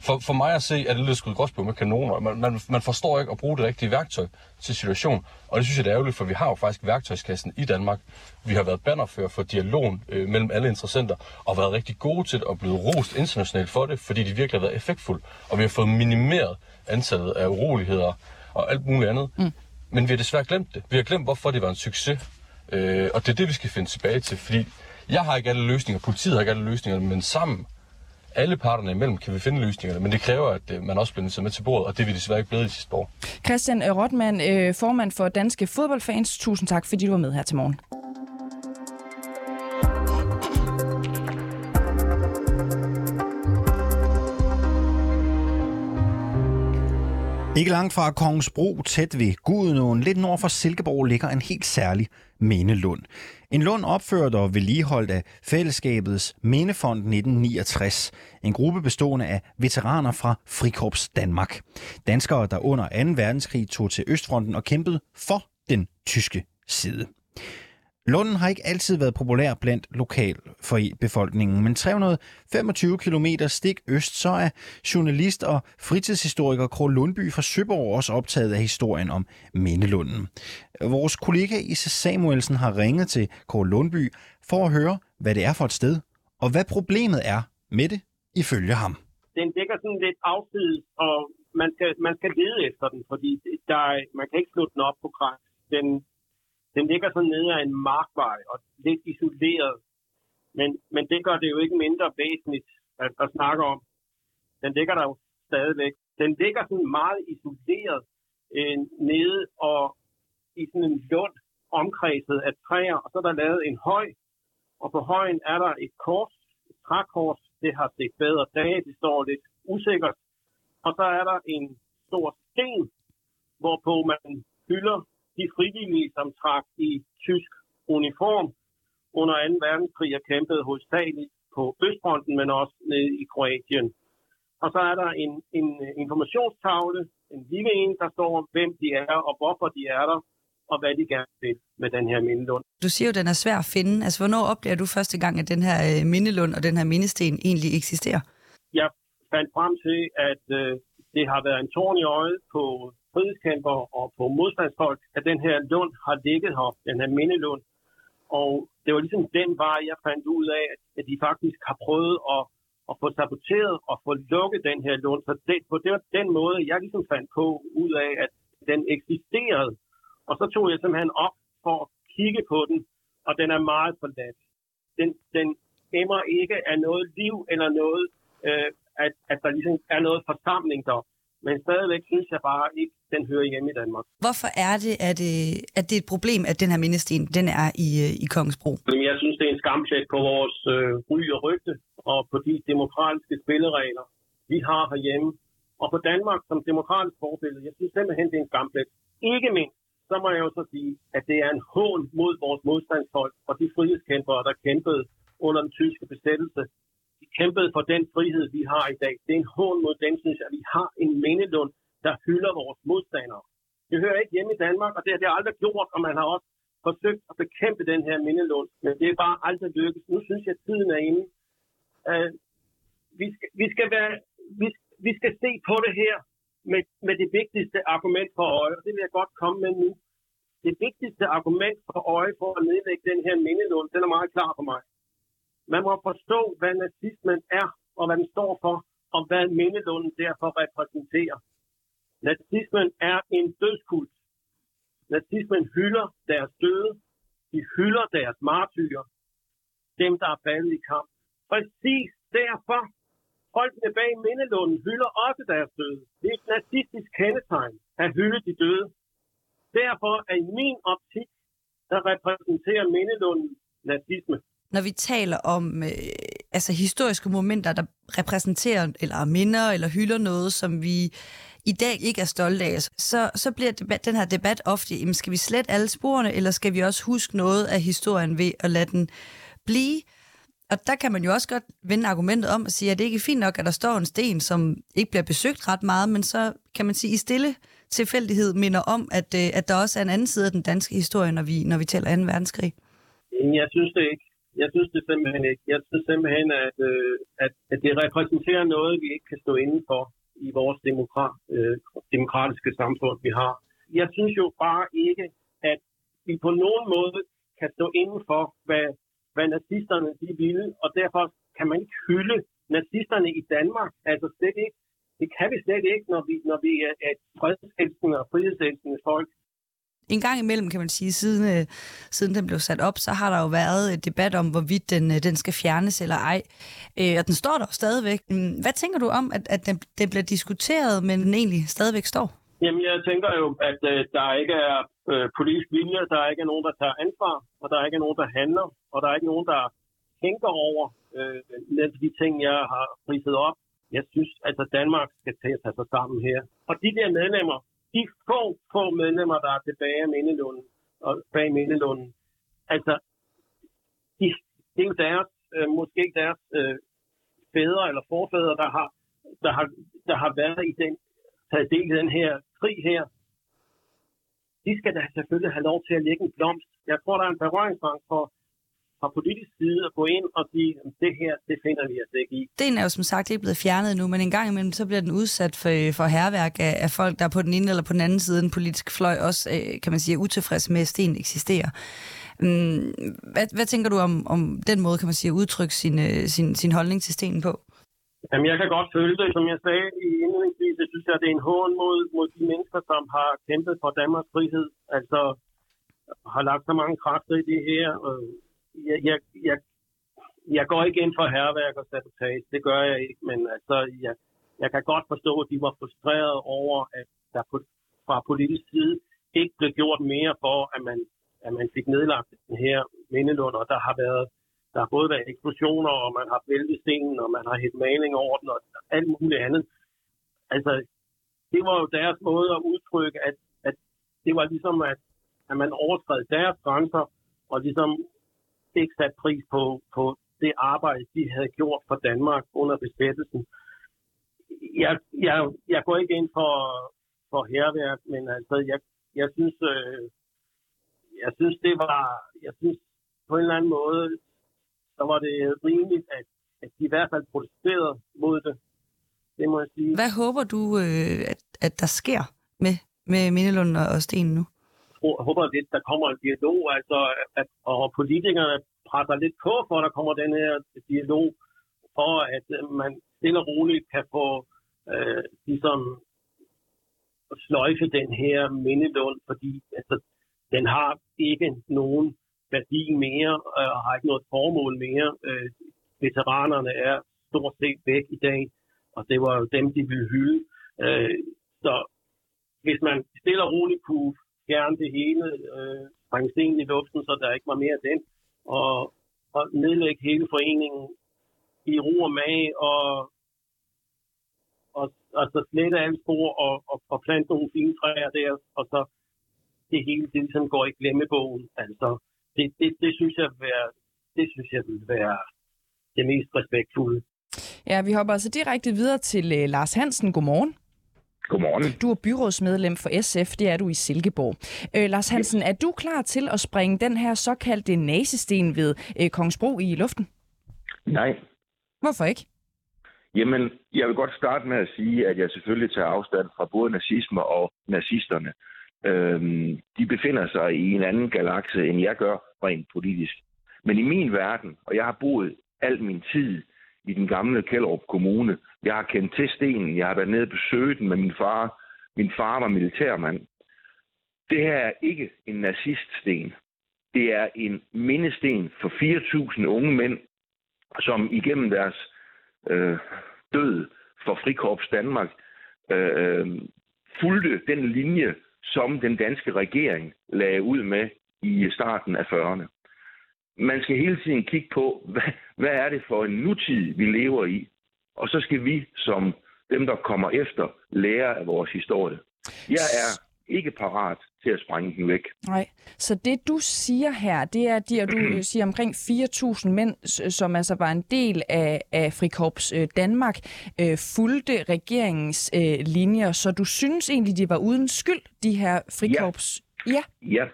for, for mig at se, er det lidt skudt gråsbog med kanoner. Man, man, man forstår ikke at bruge det rigtige værktøj til situationen. Og det synes jeg, det er ærgerligt, for vi har jo faktisk værktøjskassen i Danmark. Vi har været bannerfører for dialogen øh, mellem alle interessenter, og været rigtig gode til at blive rost internationalt for det, fordi de virkelig har været effektfulde. Og vi har fået minimeret antallet af uroligheder og alt muligt andet. Mm. Men vi har desværre glemt det. Vi har glemt, hvorfor det var en succes. Øh, og det er det, vi skal finde tilbage til, fordi jeg har ikke alle løsninger, politiet har ikke alle løsninger, men sammen alle parterne imellem kan vi finde løsningerne, men det kræver, at øh, man også bliver nødt med til bordet, og det er vi desværre ikke blevet i sidste år. Christian øh, Rotman, øh, formand for Danske Fodboldfans, tusind tak, fordi du var med her til morgen. Ikke langt fra Kongensbro, tæt ved Gudenåen, lidt nord for Silkeborg, ligger en helt særlig mindelund. En lund opført og vedligeholdt af fællesskabets Mindefond 1969. En gruppe bestående af veteraner fra Frikorps Danmark. Danskere, der under 2. verdenskrig tog til Østfronten og kæmpede for den tyske side. Lunden har ikke altid været populær blandt lokal for befolkningen, men 325 km stik øst, så er journalist og fritidshistoriker Kåre Lundby fra Søborg også optaget af historien om Mindelunden. Vores kollega Isse Samuelsen har ringet til Kåre Lundby for at høre, hvad det er for et sted, og hvad problemet er med det ifølge ham. Den dækker sådan lidt afsides, og man skal, man skal lede efter den, fordi der, man kan ikke slå den op på græs. Den, den ligger sådan nede af en markvej og lidt isoleret. Men, men det gør det jo ikke mindre væsentligt at, at snakke om. Den ligger der jo stadigvæk. Den ligger sådan meget isoleret øh, nede og i sådan en lund omkredset af træer, og så er der lavet en høj, og på højen er der et kors, et trækors, det har set bedre dage, det står lidt usikkert, og så er der en stor sten, hvorpå man hylder de frivillige, som trak i tysk uniform under 2. verdenskrig og kæmpede hovedsageligt på Østfronten, men også nede i Kroatien. Og så er der en, en informationstavle, en lille en, der står om, hvem de er og hvorfor de er der, og hvad de gerne vil med den her mindelund. Du siger jo, at den er svær at finde. Altså, hvornår oplever du første gang, at den her øh, mindelund og den her mindesten egentlig eksisterer? Jeg fandt frem til, at øh, det har været en tårn i øjet på frihedskæmper og på modstandsfolk, at den her lund har ligget her, den her mindelund. Og det var ligesom den vej, jeg fandt ud af, at de faktisk har prøvet at, at få saboteret og få lukket den her lund. Så det, på det var den måde, jeg ligesom fandt på ud af, at den eksisterede. Og så tog jeg simpelthen op for at kigge på den, og den er meget forladt. Den, den emmer ikke af noget liv eller noget, øh, at, at der ligesom er noget forsamling der. Men stadigvæk synes jeg bare ikke, den hører hjemme i Danmark. Hvorfor er det, at, at det er et problem, at den her mindesten den er i, øh, i Kongensbro? Jeg synes, det er en skamplet på vores øh, ry og rygte, og på de demokratiske spilleregler, vi har herhjemme. Og på Danmark som demokratisk forbillede, jeg synes simpelthen, det er en skamplet. Ikke mindst, så må jeg jo så sige, at det er en hån mod vores modstandsfolk og de frihedskæmpere, der kæmpede under den tyske besættelse kæmpet for den frihed, vi har i dag. Det er en hån mod den, synes at vi har en mindelund, der hylder vores modstandere. Det hører ikke hjemme i Danmark, og det har det aldrig gjort, og man har også forsøgt at bekæmpe den her mindelund, men det er bare aldrig lykkes. Nu synes jeg, at tiden er inde. Uh, vi, skal, vi, skal være, vi, vi skal se på det her med, med det vigtigste argument for øje, og det vil jeg godt komme med nu. Det vigtigste argument for øje for at nedlægge den her mindelund, den er meget klar for mig. Man må forstå, hvad nazismen er, og hvad den står for, og hvad mindelunden derfor repræsenterer. Nazismen er en dødskult. Nazismen hylder deres døde. De hylder deres martyrer. Dem, der er faldet i kamp. Præcis derfor. Folkene bag mindelunden hylder også deres døde. Det er et nazistisk kendetegn at hylde de døde. Derfor er i min optik, der repræsenterer mindelunden nazisme når vi taler om øh, altså historiske momenter, der repræsenterer eller minder eller hylder noget, som vi i dag ikke er stolte af, så, så bliver debat, den her debat ofte, jamen, skal vi slet alle sporene, eller skal vi også huske noget af historien ved at lade den blive? Og der kan man jo også godt vende argumentet om og sige, at det ikke er fint nok, at der står en sten, som ikke bliver besøgt ret meget, men så kan man sige, i stille tilfældighed minder om, at, øh, at der også er en anden side af den danske historie, når vi, når vi taler 2. verdenskrig. Jeg synes det ikke. Jeg synes det simpelthen ikke. Jeg synes simpelthen, at, øh, at, at det repræsenterer noget, vi ikke kan stå inden for i vores demokrat, øh, demokratiske samfund, vi har. Jeg synes jo bare ikke, at vi på nogen måde kan stå inden for, hvad, hvad nazisterne de ville, og derfor kan man ikke hylde nazisterne i Danmark. Altså slet ikke. Det kan vi slet ikke, når vi, når vi er et fredselskende og frihedselskende folk. En gang imellem, kan man sige, siden, øh, siden den blev sat op, så har der jo været et debat om, hvorvidt den, øh, den skal fjernes eller ej. Øh, og den står der stadigvæk. Mm, hvad tænker du om, at, at den, den bliver diskuteret, men den egentlig stadigvæk står? Jamen, jeg tænker jo, at øh, der ikke er øh, politisk vilje, der ikke er nogen, der tager ansvar, og der er ikke nogen, der handler, og der er ikke nogen, der tænker over øh, de ting, jeg har priset op. Jeg synes, at altså, Danmark skal tage sig sammen her. Og de der medlemmer, de få, få medlemmer, der er tilbage af Mindelunden, og bag Mindelunden, altså, de, det er jo deres, øh, måske ikke deres øh, fædre eller forfædre, der har, der har, der har været i den, taget del i den her krig her. De skal da selvfølgelig have lov til at lægge en blomst. Jeg tror, der er en berøringsfang for, fra politisk side at gå ind og sige, at det her, det finder vi os ikke i. Den er jo som sagt ikke blevet fjernet nu, men en gang imellem, så bliver den udsat for, for herværk af, af folk, der på den ene eller på den anden side af den politiske fløj også, øh, kan man sige, er utilfredse med, at sten eksisterer. Mm, Hvad, hvad tænker du om, om den måde, kan man sige, at udtrykke sin, øh, sin, sin holdning til stenen på? Jamen, jeg kan godt føle det. Som jeg sagde i indledningsvis, jeg synes, at det er en hån mod, mod de mennesker, som har kæmpet for Danmarks frihed. Altså, har lagt så mange kræfter i det her. Og jeg, jeg, jeg, jeg går ikke ind for herværk og sabotage. Det gør jeg ikke. Men altså, jeg, jeg kan godt forstå, at de var frustrerede over, at der på, fra politisk side ikke blev gjort mere for, at man, at man fik nedlagt den her mindelund, og der har været der har både været eksplosioner, og man har væltet stenen, og man har hældt maling over den, og alt muligt andet. Altså, det var jo deres måde at udtrykke, at, at det var ligesom, at, at man overskred deres grænser, og ligesom ikke sat pris på, på det arbejde, de havde gjort for Danmark under besættelsen. Jeg, jeg, jeg går ikke ind for, for herværk, men altså, jeg, jeg synes, øh, jeg synes, det var, jeg synes på en eller anden måde, så var det rimeligt, at, at de i hvert fald protesterede mod det. Det må jeg sige. Hvad håber du, øh, at, at der sker med, med Mindelund og Sten nu? Tror, håber, lidt, der kommer en dialog, altså, at, og politikerne presser lidt på, for at der kommer den her dialog, for at øh, man stille og roligt kan få øh, ligesom sløjfe den her mindelund, fordi altså, den har ikke nogen værdi mere øh, og har ikke noget formål mere. Øh, veteranerne er stort set væk i dag, og det var jo dem, de ville hylde. Øh, så hvis man stille og roligt kunne fjerne det hele, øh, sprænge stenen i luften, så der ikke var mere af den, og, og nedlægge hele foreningen i ro og mag, og, og, og så slette alle spor og, og, og plante nogle fine træer der, og så det hele det ligesom går i glemmebogen. Altså, det, det, det, synes jeg vil være, det synes jeg vil være det mest respektfulde. Ja, vi hopper altså direkte videre til uh, Lars Hansen. Godmorgen. Godmorgen. Du er byrådsmedlem for SF, det er du i Silkeborg. Øh, Lars Hansen, er du klar til at springe den her såkaldte nasesten ved øh, Kongsbro i luften? Nej. Hvorfor ikke? Jamen, jeg vil godt starte med at sige, at jeg selvfølgelig tager afstand fra både nazisme og nazisterne. Øhm, de befinder sig i en anden galakse, end jeg gør rent politisk. Men i min verden, og jeg har boet al min tid i den gamle Kælderup Kommune, jeg har kendt til stenen, jeg har været nede og besøgt den med min far. Min far var militærmand. Det her er ikke en naziststen. Det er en mindesten for 4.000 unge mænd, som igennem deres øh, død for Frikorps Danmark øh, øh, fulgte den linje, som den danske regering lagde ud med i starten af 40'erne. Man skal hele tiden kigge på, hvad, hvad er det for en nutid, vi lever i? Og så skal vi, som dem, der kommer efter, lære af vores historie. Jeg er ikke parat til at sprænge den væk. Nej. Så det, du siger her, det er, at du siger omkring 4.000 mænd, som altså var en del af, af Frikorps øh, Danmark, øh, fulgte regeringens øh, linjer. Så du synes egentlig, de var uden skyld, de her Frikorps? Ja. ja. Ja.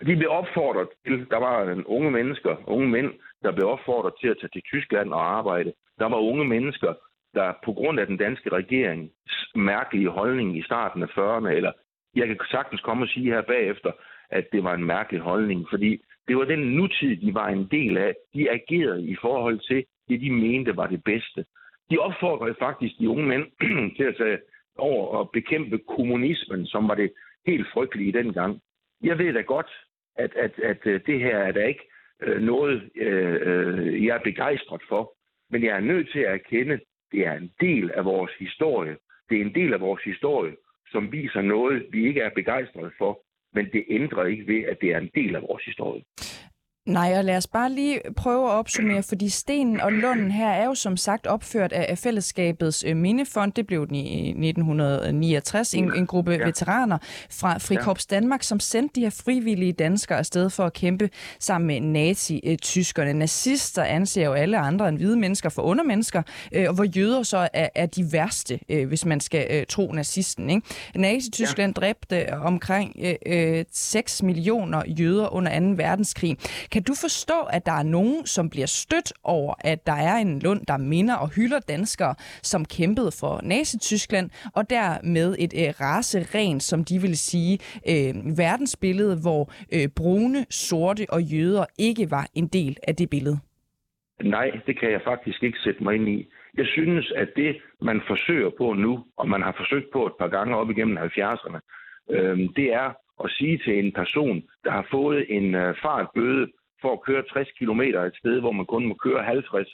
De blev opfordret til, der var en unge mennesker, unge mænd, der blev opfordret til at tage til Tyskland og arbejde. Der var unge mennesker, der på grund af den danske regerings mærkelige holdning i starten af 40'erne, eller jeg kan sagtens komme og sige her bagefter, at det var en mærkelig holdning, fordi det var den nutid, de var en del af. De agerede i forhold til det, de mente var det bedste. De opfordrede faktisk de unge mænd til at tage over og bekæmpe kommunismen, som var det helt frygtelige dengang. Jeg ved da godt, at, at, at øh, det her er da ikke øh, noget, øh, øh, jeg er begejstret for. Men jeg er nødt til at erkende, det er en del af vores historie. Det er en del af vores historie, som viser noget, vi ikke er begejstret for. Men det ændrer ikke ved, at det er en del af vores historie. Nej, og lad os bare lige prøve at opsummere, fordi Stenen og Lunden her er jo som sagt opført af, fællesskabets øh, mindefond. Det blev den i 1969, en, en gruppe ja. veteraner fra Frikorps Danmark, som sendte de her frivillige danskere afsted for at kæmpe sammen med nazi-tyskerne. Nazister anser jo alle andre end hvide mennesker for undermennesker, øh, og hvor jøder så er, er de værste, øh, hvis man skal øh, tro nazisten. Ikke? Nazi-Tyskland ja. dræbte omkring øh, øh, 6 millioner jøder under 2. verdenskrig. Kan du forstå, at der er nogen, som bliver stødt over, at der er en lund, der minder og hylder danskere, som kæmpede for Nazi-Tyskland, og dermed et øh, raseren, som de vil sige, øh, verdensbillede, hvor øh, brune, sorte og jøder ikke var en del af det billede? Nej, det kan jeg faktisk ikke sætte mig ind i. Jeg synes, at det, man forsøger på nu, og man har forsøgt på et par gange op igennem 70'erne, øh, det er at sige til en person, der har fået en øh, fartbøde for at køre 60 km et sted, hvor man kun må køre 50.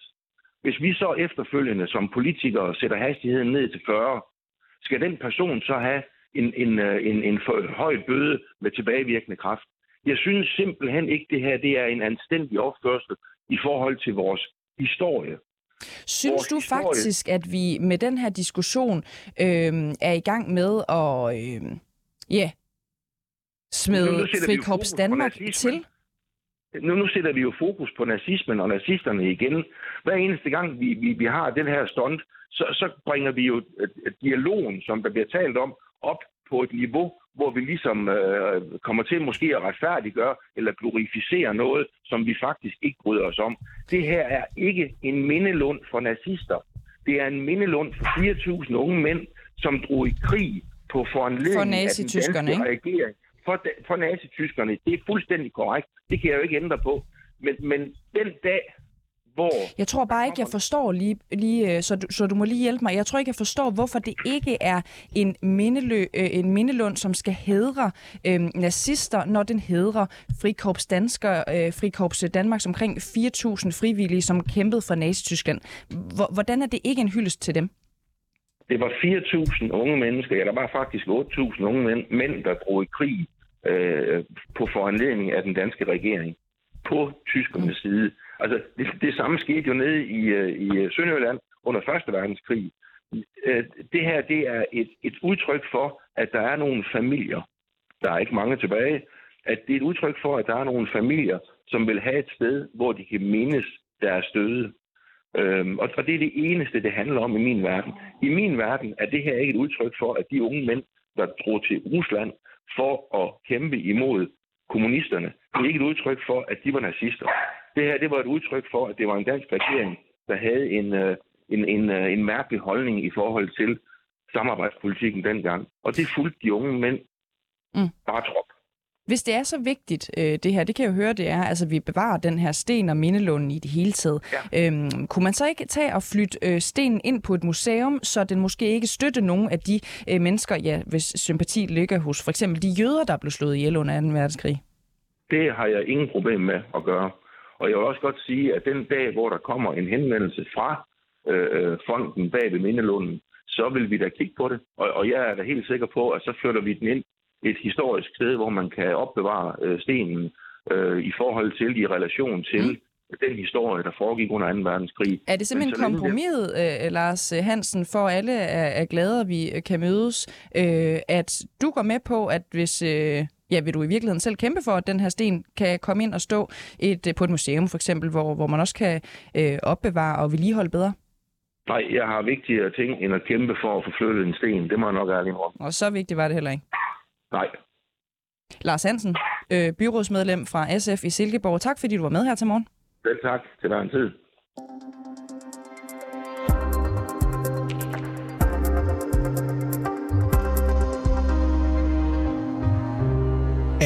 Hvis vi så efterfølgende som politikere sætter hastigheden ned til 40, skal den person så have en, en, øh, en, en for høj bøde med tilbagevirkende kraft. Jeg synes simpelthen ikke, det her det er en anstændig opførsel i forhold til vores historie. Synes du historie- faktisk, at vi med den her diskussion øh, er i gang med at øh, ja, smide Frikorps Danmark til? Nu, nu sætter vi jo fokus på nazismen og nazisterne igen. Hver eneste gang, vi, vi, vi har den her stunt, så, så bringer vi jo øh, øh, dialogen, som der bliver talt om, op på et niveau, hvor vi ligesom øh, kommer til måske at retfærdiggøre eller glorificere noget, som vi faktisk ikke bryder os om. Det her er ikke en mindelund for nazister. Det er en mindelund for 4.000 unge mænd, som drog i krig på foranledning For af den danske regering. For, for nazityskerne. Det er fuldstændig korrekt. Det kan jeg jo ikke ændre på. Men, men den dag, hvor... Jeg tror bare ikke, jeg forstår lige, lige øh, så, du, så du må lige hjælpe mig. Jeg tror ikke, jeg forstår, hvorfor det ikke er en, mindelø, øh, en mindelund, som skal hedre øh, nazister, når den hedrer Frikorps, Dansker, øh, Frikorps Danmarks omkring 4.000 frivillige, som kæmpede for Nazi-Tyskland. Hvor- Hvordan er det ikke en hyldest til dem? Det var 4.000 unge mennesker, ja, der var faktisk 8.000 unge mænd, mænd, der drog i krig øh, på foranledning af den danske regering på tyskernes side. Altså, det, det samme skete jo nede i, øh, i Sønderjylland under 1. verdenskrig. Øh, det her, det er et, et udtryk for, at der er nogle familier, der er ikke mange tilbage, at det er et udtryk for, at der er nogle familier, som vil have et sted, hvor de kan mindes deres døde. Øhm, og, og det er det eneste, det handler om i min verden. I min verden er det her ikke et udtryk for, at de unge mænd, der drog til Rusland for at kæmpe imod kommunisterne, det er ikke et udtryk for, at de var nazister. Det her, det var et udtryk for, at det var en dansk regering, der havde en, øh, en, en, øh, en mærkelig holdning i forhold til samarbejdspolitikken dengang. Og det fulgte de unge mænd Mm. bare trop. Hvis det er så vigtigt, øh, det her, det kan jeg jo høre, det er, altså vi bevarer den her sten og mindelunden i det hele taget. Ja. Øhm, kunne man så ikke tage og flytte øh, stenen ind på et museum, så den måske ikke støtte nogen af de øh, mennesker, ja, hvis sympati ligger hos for eksempel de jøder, der blev slået ihjel under 2. verdenskrig? Det har jeg ingen problem med at gøre. Og jeg vil også godt sige, at den dag, hvor der kommer en henvendelse fra øh, fonden bag ved Mindelunden, så vil vi da kigge på det. Og, og jeg er da helt sikker på, at så flytter vi den ind et historisk sted, hvor man kan opbevare øh, stenen øh, i forhold til, i relation til mm. den historie, der foregik under 2. verdenskrig. Er det simpelthen Men så længe vi- kompromis, øh, Lars Hansen, for alle er, er glade, at vi øh, kan mødes, øh, at du går med på, at hvis, øh, ja, vil du i virkeligheden selv kæmpe for, at den her sten kan komme ind og stå et, øh, på et museum for eksempel, hvor, hvor man også kan øh, opbevare og vedligeholde bedre? Nej, jeg har vigtigere ting end at kæmpe for at få flyttet en sten. Det må jeg nok ærligt om. Og så vigtigt var det heller ikke. Nej. Lars Hansen, øh, byrådsmedlem fra SF i Silkeborg. Tak fordi du var med her til morgen. Selv tak til hver en tid.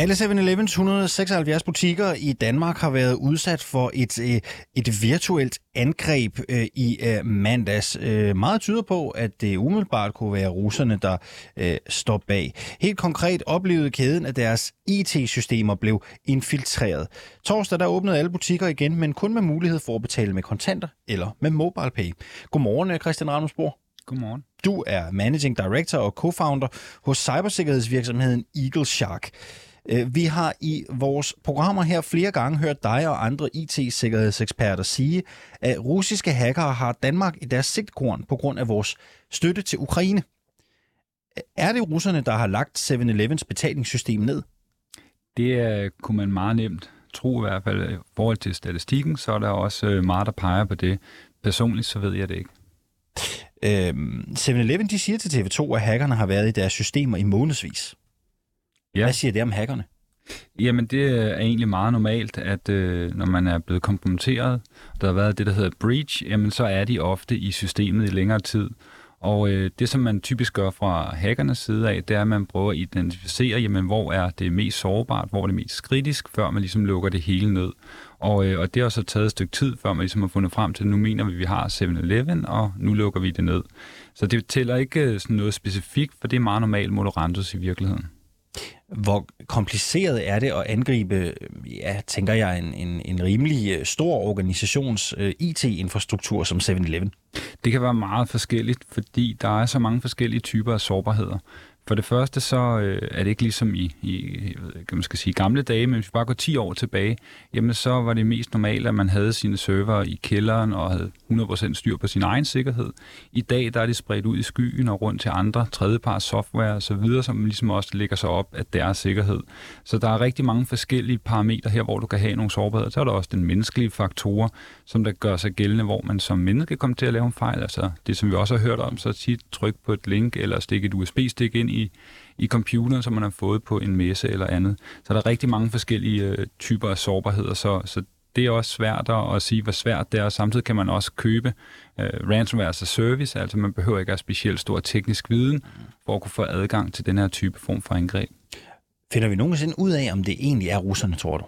Alle 7-Elevens 176 butikker i Danmark har været udsat for et, øh, et virtuelt angreb øh, i øh, mandags. Meget tyder på, at det umiddelbart kunne være russerne, der står bag. Helt konkret oplevede kæden, at deres IT-systemer blev infiltreret. Torsdag der åbnede alle butikker igen, men kun med mulighed for at betale med kontanter eller med MobilePay. Godmorgen, Christian Ramsborg. Godmorgen. Du er Managing Director og Co-founder hos cybersikkerhedsvirksomheden Eagle Shark. Øh, vi har i vores programmer her flere gange hørt dig og andre IT-sikkerhedseksperter sige, at russiske hackere har Danmark i deres sigtkorn på grund af vores støtte til Ukraine. Er det russerne, der har lagt 7-Elevens betalingssystem ned? Det kunne man meget nemt tro i hvert fald. I forhold til statistikken, så er der også øh, meget, der peger på det. Personligt så ved jeg det ikke. Øhm, 7-Eleven de siger til TV2, at hackerne har været i deres systemer i månedsvis. Ja. Hvad siger det om hackerne? Jamen, det er egentlig meget normalt, at øh, når man er blevet kompromitteret, der har været det, der hedder breach, jamen så er de ofte i systemet i længere tid. Og øh, det, som man typisk gør fra hackernes side af, det er, at man prøver at identificere, jamen, hvor er det mest sårbart, hvor er det mest kritisk, før man ligesom lukker det hele ned. Og, øh, og det har så taget et stykke tid, før man ligesom har fundet frem til, at nu mener vi, at vi har 7-Eleven, og nu lukker vi det ned. Så det tæller ikke øh, sådan noget specifikt, for det er meget normalt Moderantus i virkeligheden. Hvor kompliceret er det at angribe, ja, tænker jeg, en, en, en rimelig øh, stor organisations øh, uh, IT-infrastruktur som 7-Eleven? Det kan være meget forskelligt, fordi der er så mange forskellige typer af sårbarheder. For det første så øh, er det ikke ligesom i, i kan man skal sige, gamle dage, men hvis vi bare går 10 år tilbage, jamen så var det mest normalt, at man havde sine server i kælderen og havde 100% styr på sin egen sikkerhed. I dag der er det spredt ud i skyen og rundt til andre tredjeparts software og så videre, som ligesom også lægger sig op af deres sikkerhed. Så der er rigtig mange forskellige parametre her, hvor du kan have nogle sårbarheder. Så er der også den menneskelige faktor, som der gør sig gældende, hvor man som menneske kommer til at lave en fejl. Altså det, som vi også har hørt om, så tit tryk på et link eller stikke et USB-stik ind i, i computeren, som man har fået på en messe eller andet. Så der er rigtig mange forskellige øh, typer af sårbarheder, så, så det er også svært at sige, hvor svært det er. Samtidig kan man også købe uh, ransomware as a service, altså man behøver ikke have specielt stor teknisk viden for at kunne få adgang til den her type form for angreb. Finder vi nogensinde ud af, om det egentlig er russerne, tror du?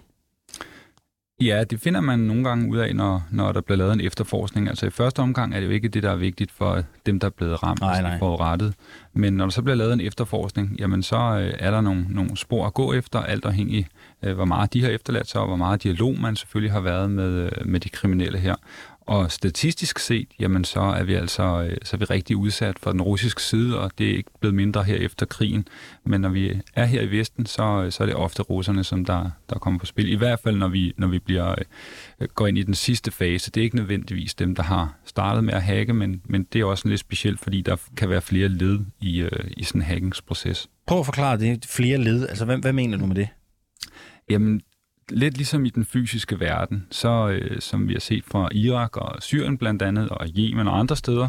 Ja, det finder man nogle gange ud af, når, når der bliver lavet en efterforskning. Altså i første omgang er det jo ikke det, der er vigtigt for dem, der er blevet ramt nej, nej. for rettet. Men når der så bliver lavet en efterforskning, jamen så øh, er der nogle, nogle spor at gå efter, alt afhængig øh, hvor meget de har efterladt sig, og hvor meget dialog man selvfølgelig har været med, øh, med de kriminelle her. Og statistisk set, jamen så er vi altså øh, så er vi rigtig udsat for den russiske side, og det er ikke blevet mindre her efter krigen. Men når vi er her i Vesten, så, øh, så er det ofte russerne, som der, der kommer på spil. I hvert fald, når vi, når vi bliver, øh, går ind i den sidste fase. Det er ikke nødvendigvis dem, der har startet med at hacke, men, men det er også lidt specielt, fordi der kan være flere led i, i sådan en hackingsproces. Prøv at forklare det. Flere led. Altså, hvad, hvad mener du med det? Jamen, lidt ligesom i den fysiske verden, så øh, som vi har set fra Irak og Syrien blandt andet, og Yemen og andre steder,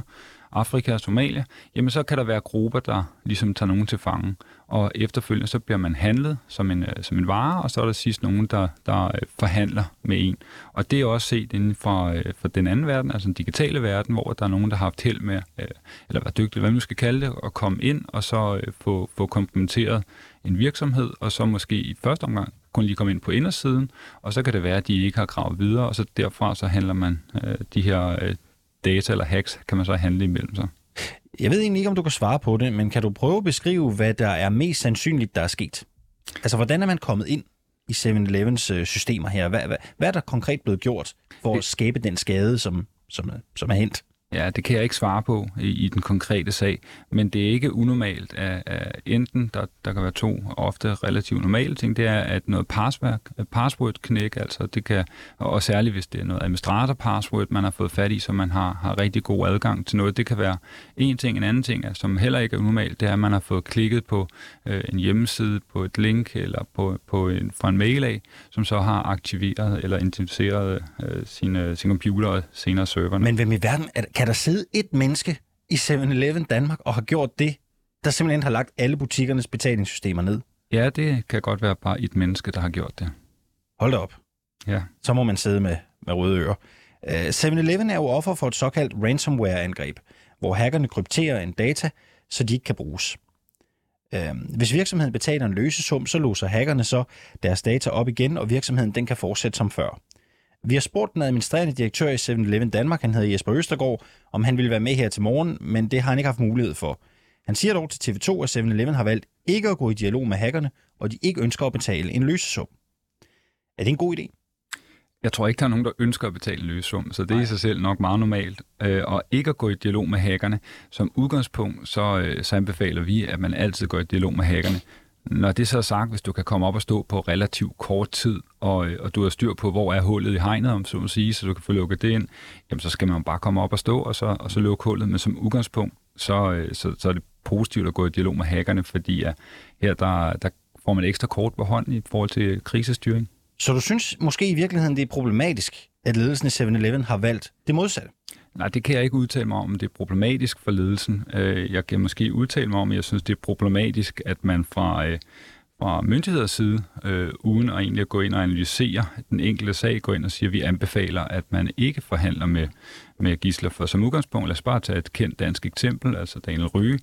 Afrika og Somalia, jamen så kan der være grupper, der ligesom tager nogen til fange. Og efterfølgende så bliver man handlet som en, øh, som en vare, og så er der sidst nogen, der, der øh, forhandler med en. Og det er også set inden for, øh, for den anden verden, altså den digitale verden, hvor der er nogen, der har haft held med, øh, eller været dygtige, hvad man skal kalde det, at komme ind og så øh, få, få komplementeret en virksomhed, og så måske i første omgang kun lige komme ind på indersiden, og så kan det være, at de ikke har gravet videre, og så derfra så handler man øh, de her øh, data eller hacks, kan man så handle imellem sig. Jeg ved egentlig ikke, om du kan svare på det, men kan du prøve at beskrive, hvad der er mest sandsynligt, der er sket? Altså, hvordan er man kommet ind i 7-Elevens øh, systemer her? Hvad, hvad, hvad er der konkret blevet gjort for at skabe den skade, som, som, som er hent? Ja, det kan jeg ikke svare på i, i den konkrete sag, men det er ikke unormalt, at, at enten, der, der kan være to ofte relativt normale ting, det er, at noget password, password knæk, altså det kan, og særligt hvis det er noget administrator password, man har fået fat i, så man har, har rigtig god adgang til noget. Det kan være en ting, en anden ting, som heller ikke er unormalt, det er, at man har fået klikket på øh, en hjemmeside, på et link eller på, på en, fra en mail af, som så har aktiveret eller identificeret øh, sine, sin computer og senere serverne. Men hvem i verden, er, kan der sidde et menneske i 7-Eleven Danmark og har gjort det, der simpelthen har lagt alle butikkernes betalingssystemer ned? Ja, det kan godt være bare et menneske, der har gjort det. Hold da op. Ja. Så må man sidde med, med røde ører. Uh, 7-Eleven er jo offer for et såkaldt ransomware-angreb, hvor hackerne krypterer en data, så de ikke kan bruges. Uh, hvis virksomheden betaler en løsesum, så låser hackerne så deres data op igen, og virksomheden den kan fortsætte som før. Vi har spurgt den administrerende direktør i 7-Eleven Danmark, han hedder Jesper Østergaard, om han ville være med her til morgen, men det har han ikke haft mulighed for. Han siger dog til TV2, at 7-Eleven har valgt ikke at gå i dialog med hackerne, og de ikke ønsker at betale en løsesum. Er det en god idé? Jeg tror ikke, der er nogen, der ønsker at betale en løsesum, så det er i sig selv nok meget normalt. Øh, og ikke at gå i dialog med hackerne. Som udgangspunkt, så, øh, så anbefaler vi, at man altid går i dialog med hackerne. Når det så er sagt, hvis du kan komme op og stå på relativt kort tid, og, øh, og du har styr på, hvor er hullet i hegnet, om så må sige, så du kan få lukket det ind, jamen så skal man bare komme op og stå, og så, og så lukke hullet. Men som udgangspunkt, så, øh, så, så er det positivt at gå i dialog med hackerne, fordi at her der, der får man ekstra kort på hånden i forhold til krisestyring. Så du synes måske i virkeligheden, det er problematisk, at ledelsen i 7-Eleven har valgt det modsatte? Nej, det kan jeg ikke udtale mig om, om det er problematisk for ledelsen. Øh, jeg kan måske udtale mig om, at jeg synes, det er problematisk, at man fra, øh, fra myndigheders side, øh, uden at egentlig gå ind og analysere den enkelte sag, går ind og siger, at vi anbefaler, at man ikke forhandler med, med gisler. For som udgangspunkt, lad os bare tage et kendt dansk eksempel, altså Daniel Ryge,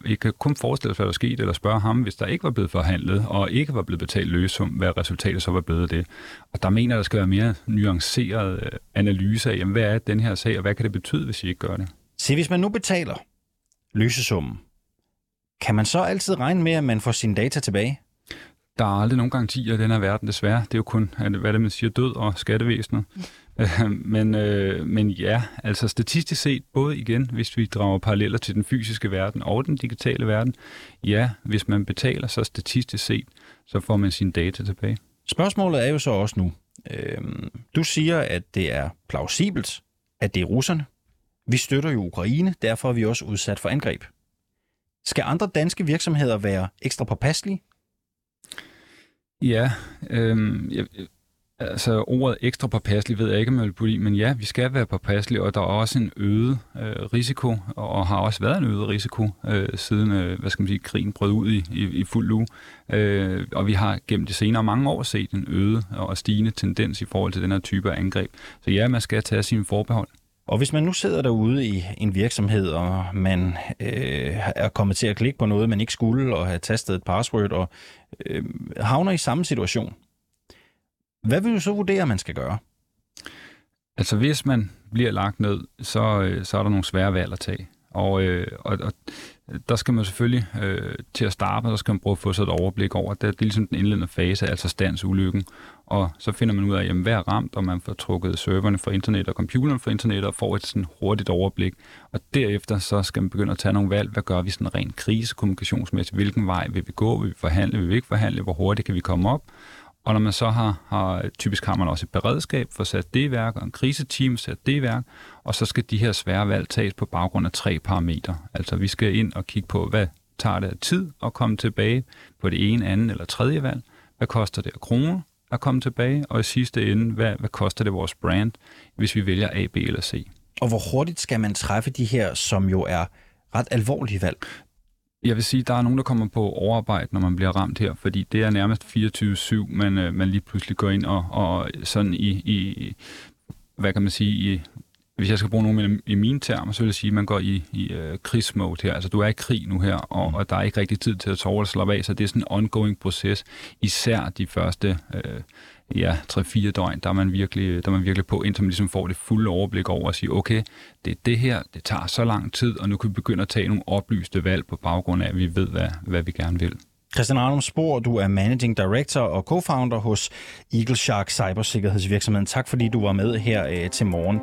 vi kan kun forestille os, hvad der skete, eller spørge ham, hvis der ikke var blevet forhandlet, og ikke var blevet betalt løsum, hvad resultatet så var blevet af det. Og der mener, der skal være mere nuanceret analyse af, jamen, hvad er den her sag, og hvad kan det betyde, hvis I ikke gør det? Se, hvis man nu betaler løsesummen, kan man så altid regne med, at man får sine data tilbage? Der er aldrig nogen garantier i den her verden, desværre. Det er jo kun, hvad det man siger, død og skattevæsenet. men, øh, men ja, altså statistisk set, både igen, hvis vi drager paralleller til den fysiske verden og den digitale verden, ja, hvis man betaler så statistisk set, så får man sine data tilbage. Spørgsmålet er jo så også nu, øh, du siger, at det er plausibelt, at det er russerne. Vi støtter jo Ukraine, derfor er vi også udsat for angreb. Skal andre danske virksomheder være ekstra påpasselige? Ja, øh, jeg, Altså ordet ekstra påpasselig ved jeg ikke, om jeg vil putte i, men ja, vi skal være påpasselige, og der er også en øget øh, risiko, og har også været en øget risiko, øh, siden øh, hvad skal man sige, krigen brød ud i, i, i fuld uge. Øh, og vi har gennem de senere mange år set en øget og stigende tendens i forhold til den her type af angreb. Så ja, man skal tage sine forbehold. Og hvis man nu sidder derude i en virksomhed, og man øh, er kommet til at klikke på noget, man ikke skulle, og have tastet et password, og øh, havner i samme situation, hvad vil du så vurdere, man skal gøre? Altså hvis man bliver lagt ned, så, øh, så er der nogle svære valg at tage. Og, øh, og, og der skal man selvfølgelig øh, til at starte, der skal man prøve at få sig et overblik over. Det, det er ligesom den indledende fase, altså standsulykken. Og så finder man ud af, jamen, hvad er ramt, og man får trukket serverne fra internet og computeren fra internet og får et sådan hurtigt overblik. Og derefter så skal man begynde at tage nogle valg. Hvad gør vi sådan rent krisekommunikationsmæssigt? Hvilken vej vil vi gå? Vil vi forhandle? Vil vi ikke forhandle? Hvor hurtigt kan vi komme op? Og når man så har, har, typisk har man også et beredskab for sat det i værk, og en kriseteam sat det i værk, og så skal de her svære valg tages på baggrund af tre parametre. Altså vi skal ind og kigge på, hvad tager det af tid at komme tilbage på det ene, anden eller tredje valg? Hvad koster det af kroner at komme tilbage? Og i sidste ende, hvad, hvad koster det vores brand, hvis vi vælger A, B eller C? Og hvor hurtigt skal man træffe de her, som jo er ret alvorlige valg? Jeg vil sige, at der er nogen, der kommer på overarbejde, når man bliver ramt her, fordi det er nærmest 24-7, man, øh, man lige pludselig går ind og, og sådan i, i, hvad kan man sige, i, hvis jeg skal bruge nogle i mine termer, så vil jeg sige, at man går i, i uh, krigsmode her. Altså, du er i krig nu her, og, og der er ikke rigtig tid til at sove og slappe af, så det er sådan en ongoing proces, især de første uh, ja, 3-4 døgn, der er, man virkelig, der er man virkelig på, indtil man ligesom får det fulde overblik over at sige, okay, det er det her, det tager så lang tid, og nu kan vi begynde at tage nogle oplyste valg på baggrund af, at vi ved, hvad, hvad vi gerne vil. Christian Arnum Spor, du er Managing Director og Co-founder hos Eagle Shark Cybersikkerhedsvirksomheden. Tak fordi du var med her øh, til morgen.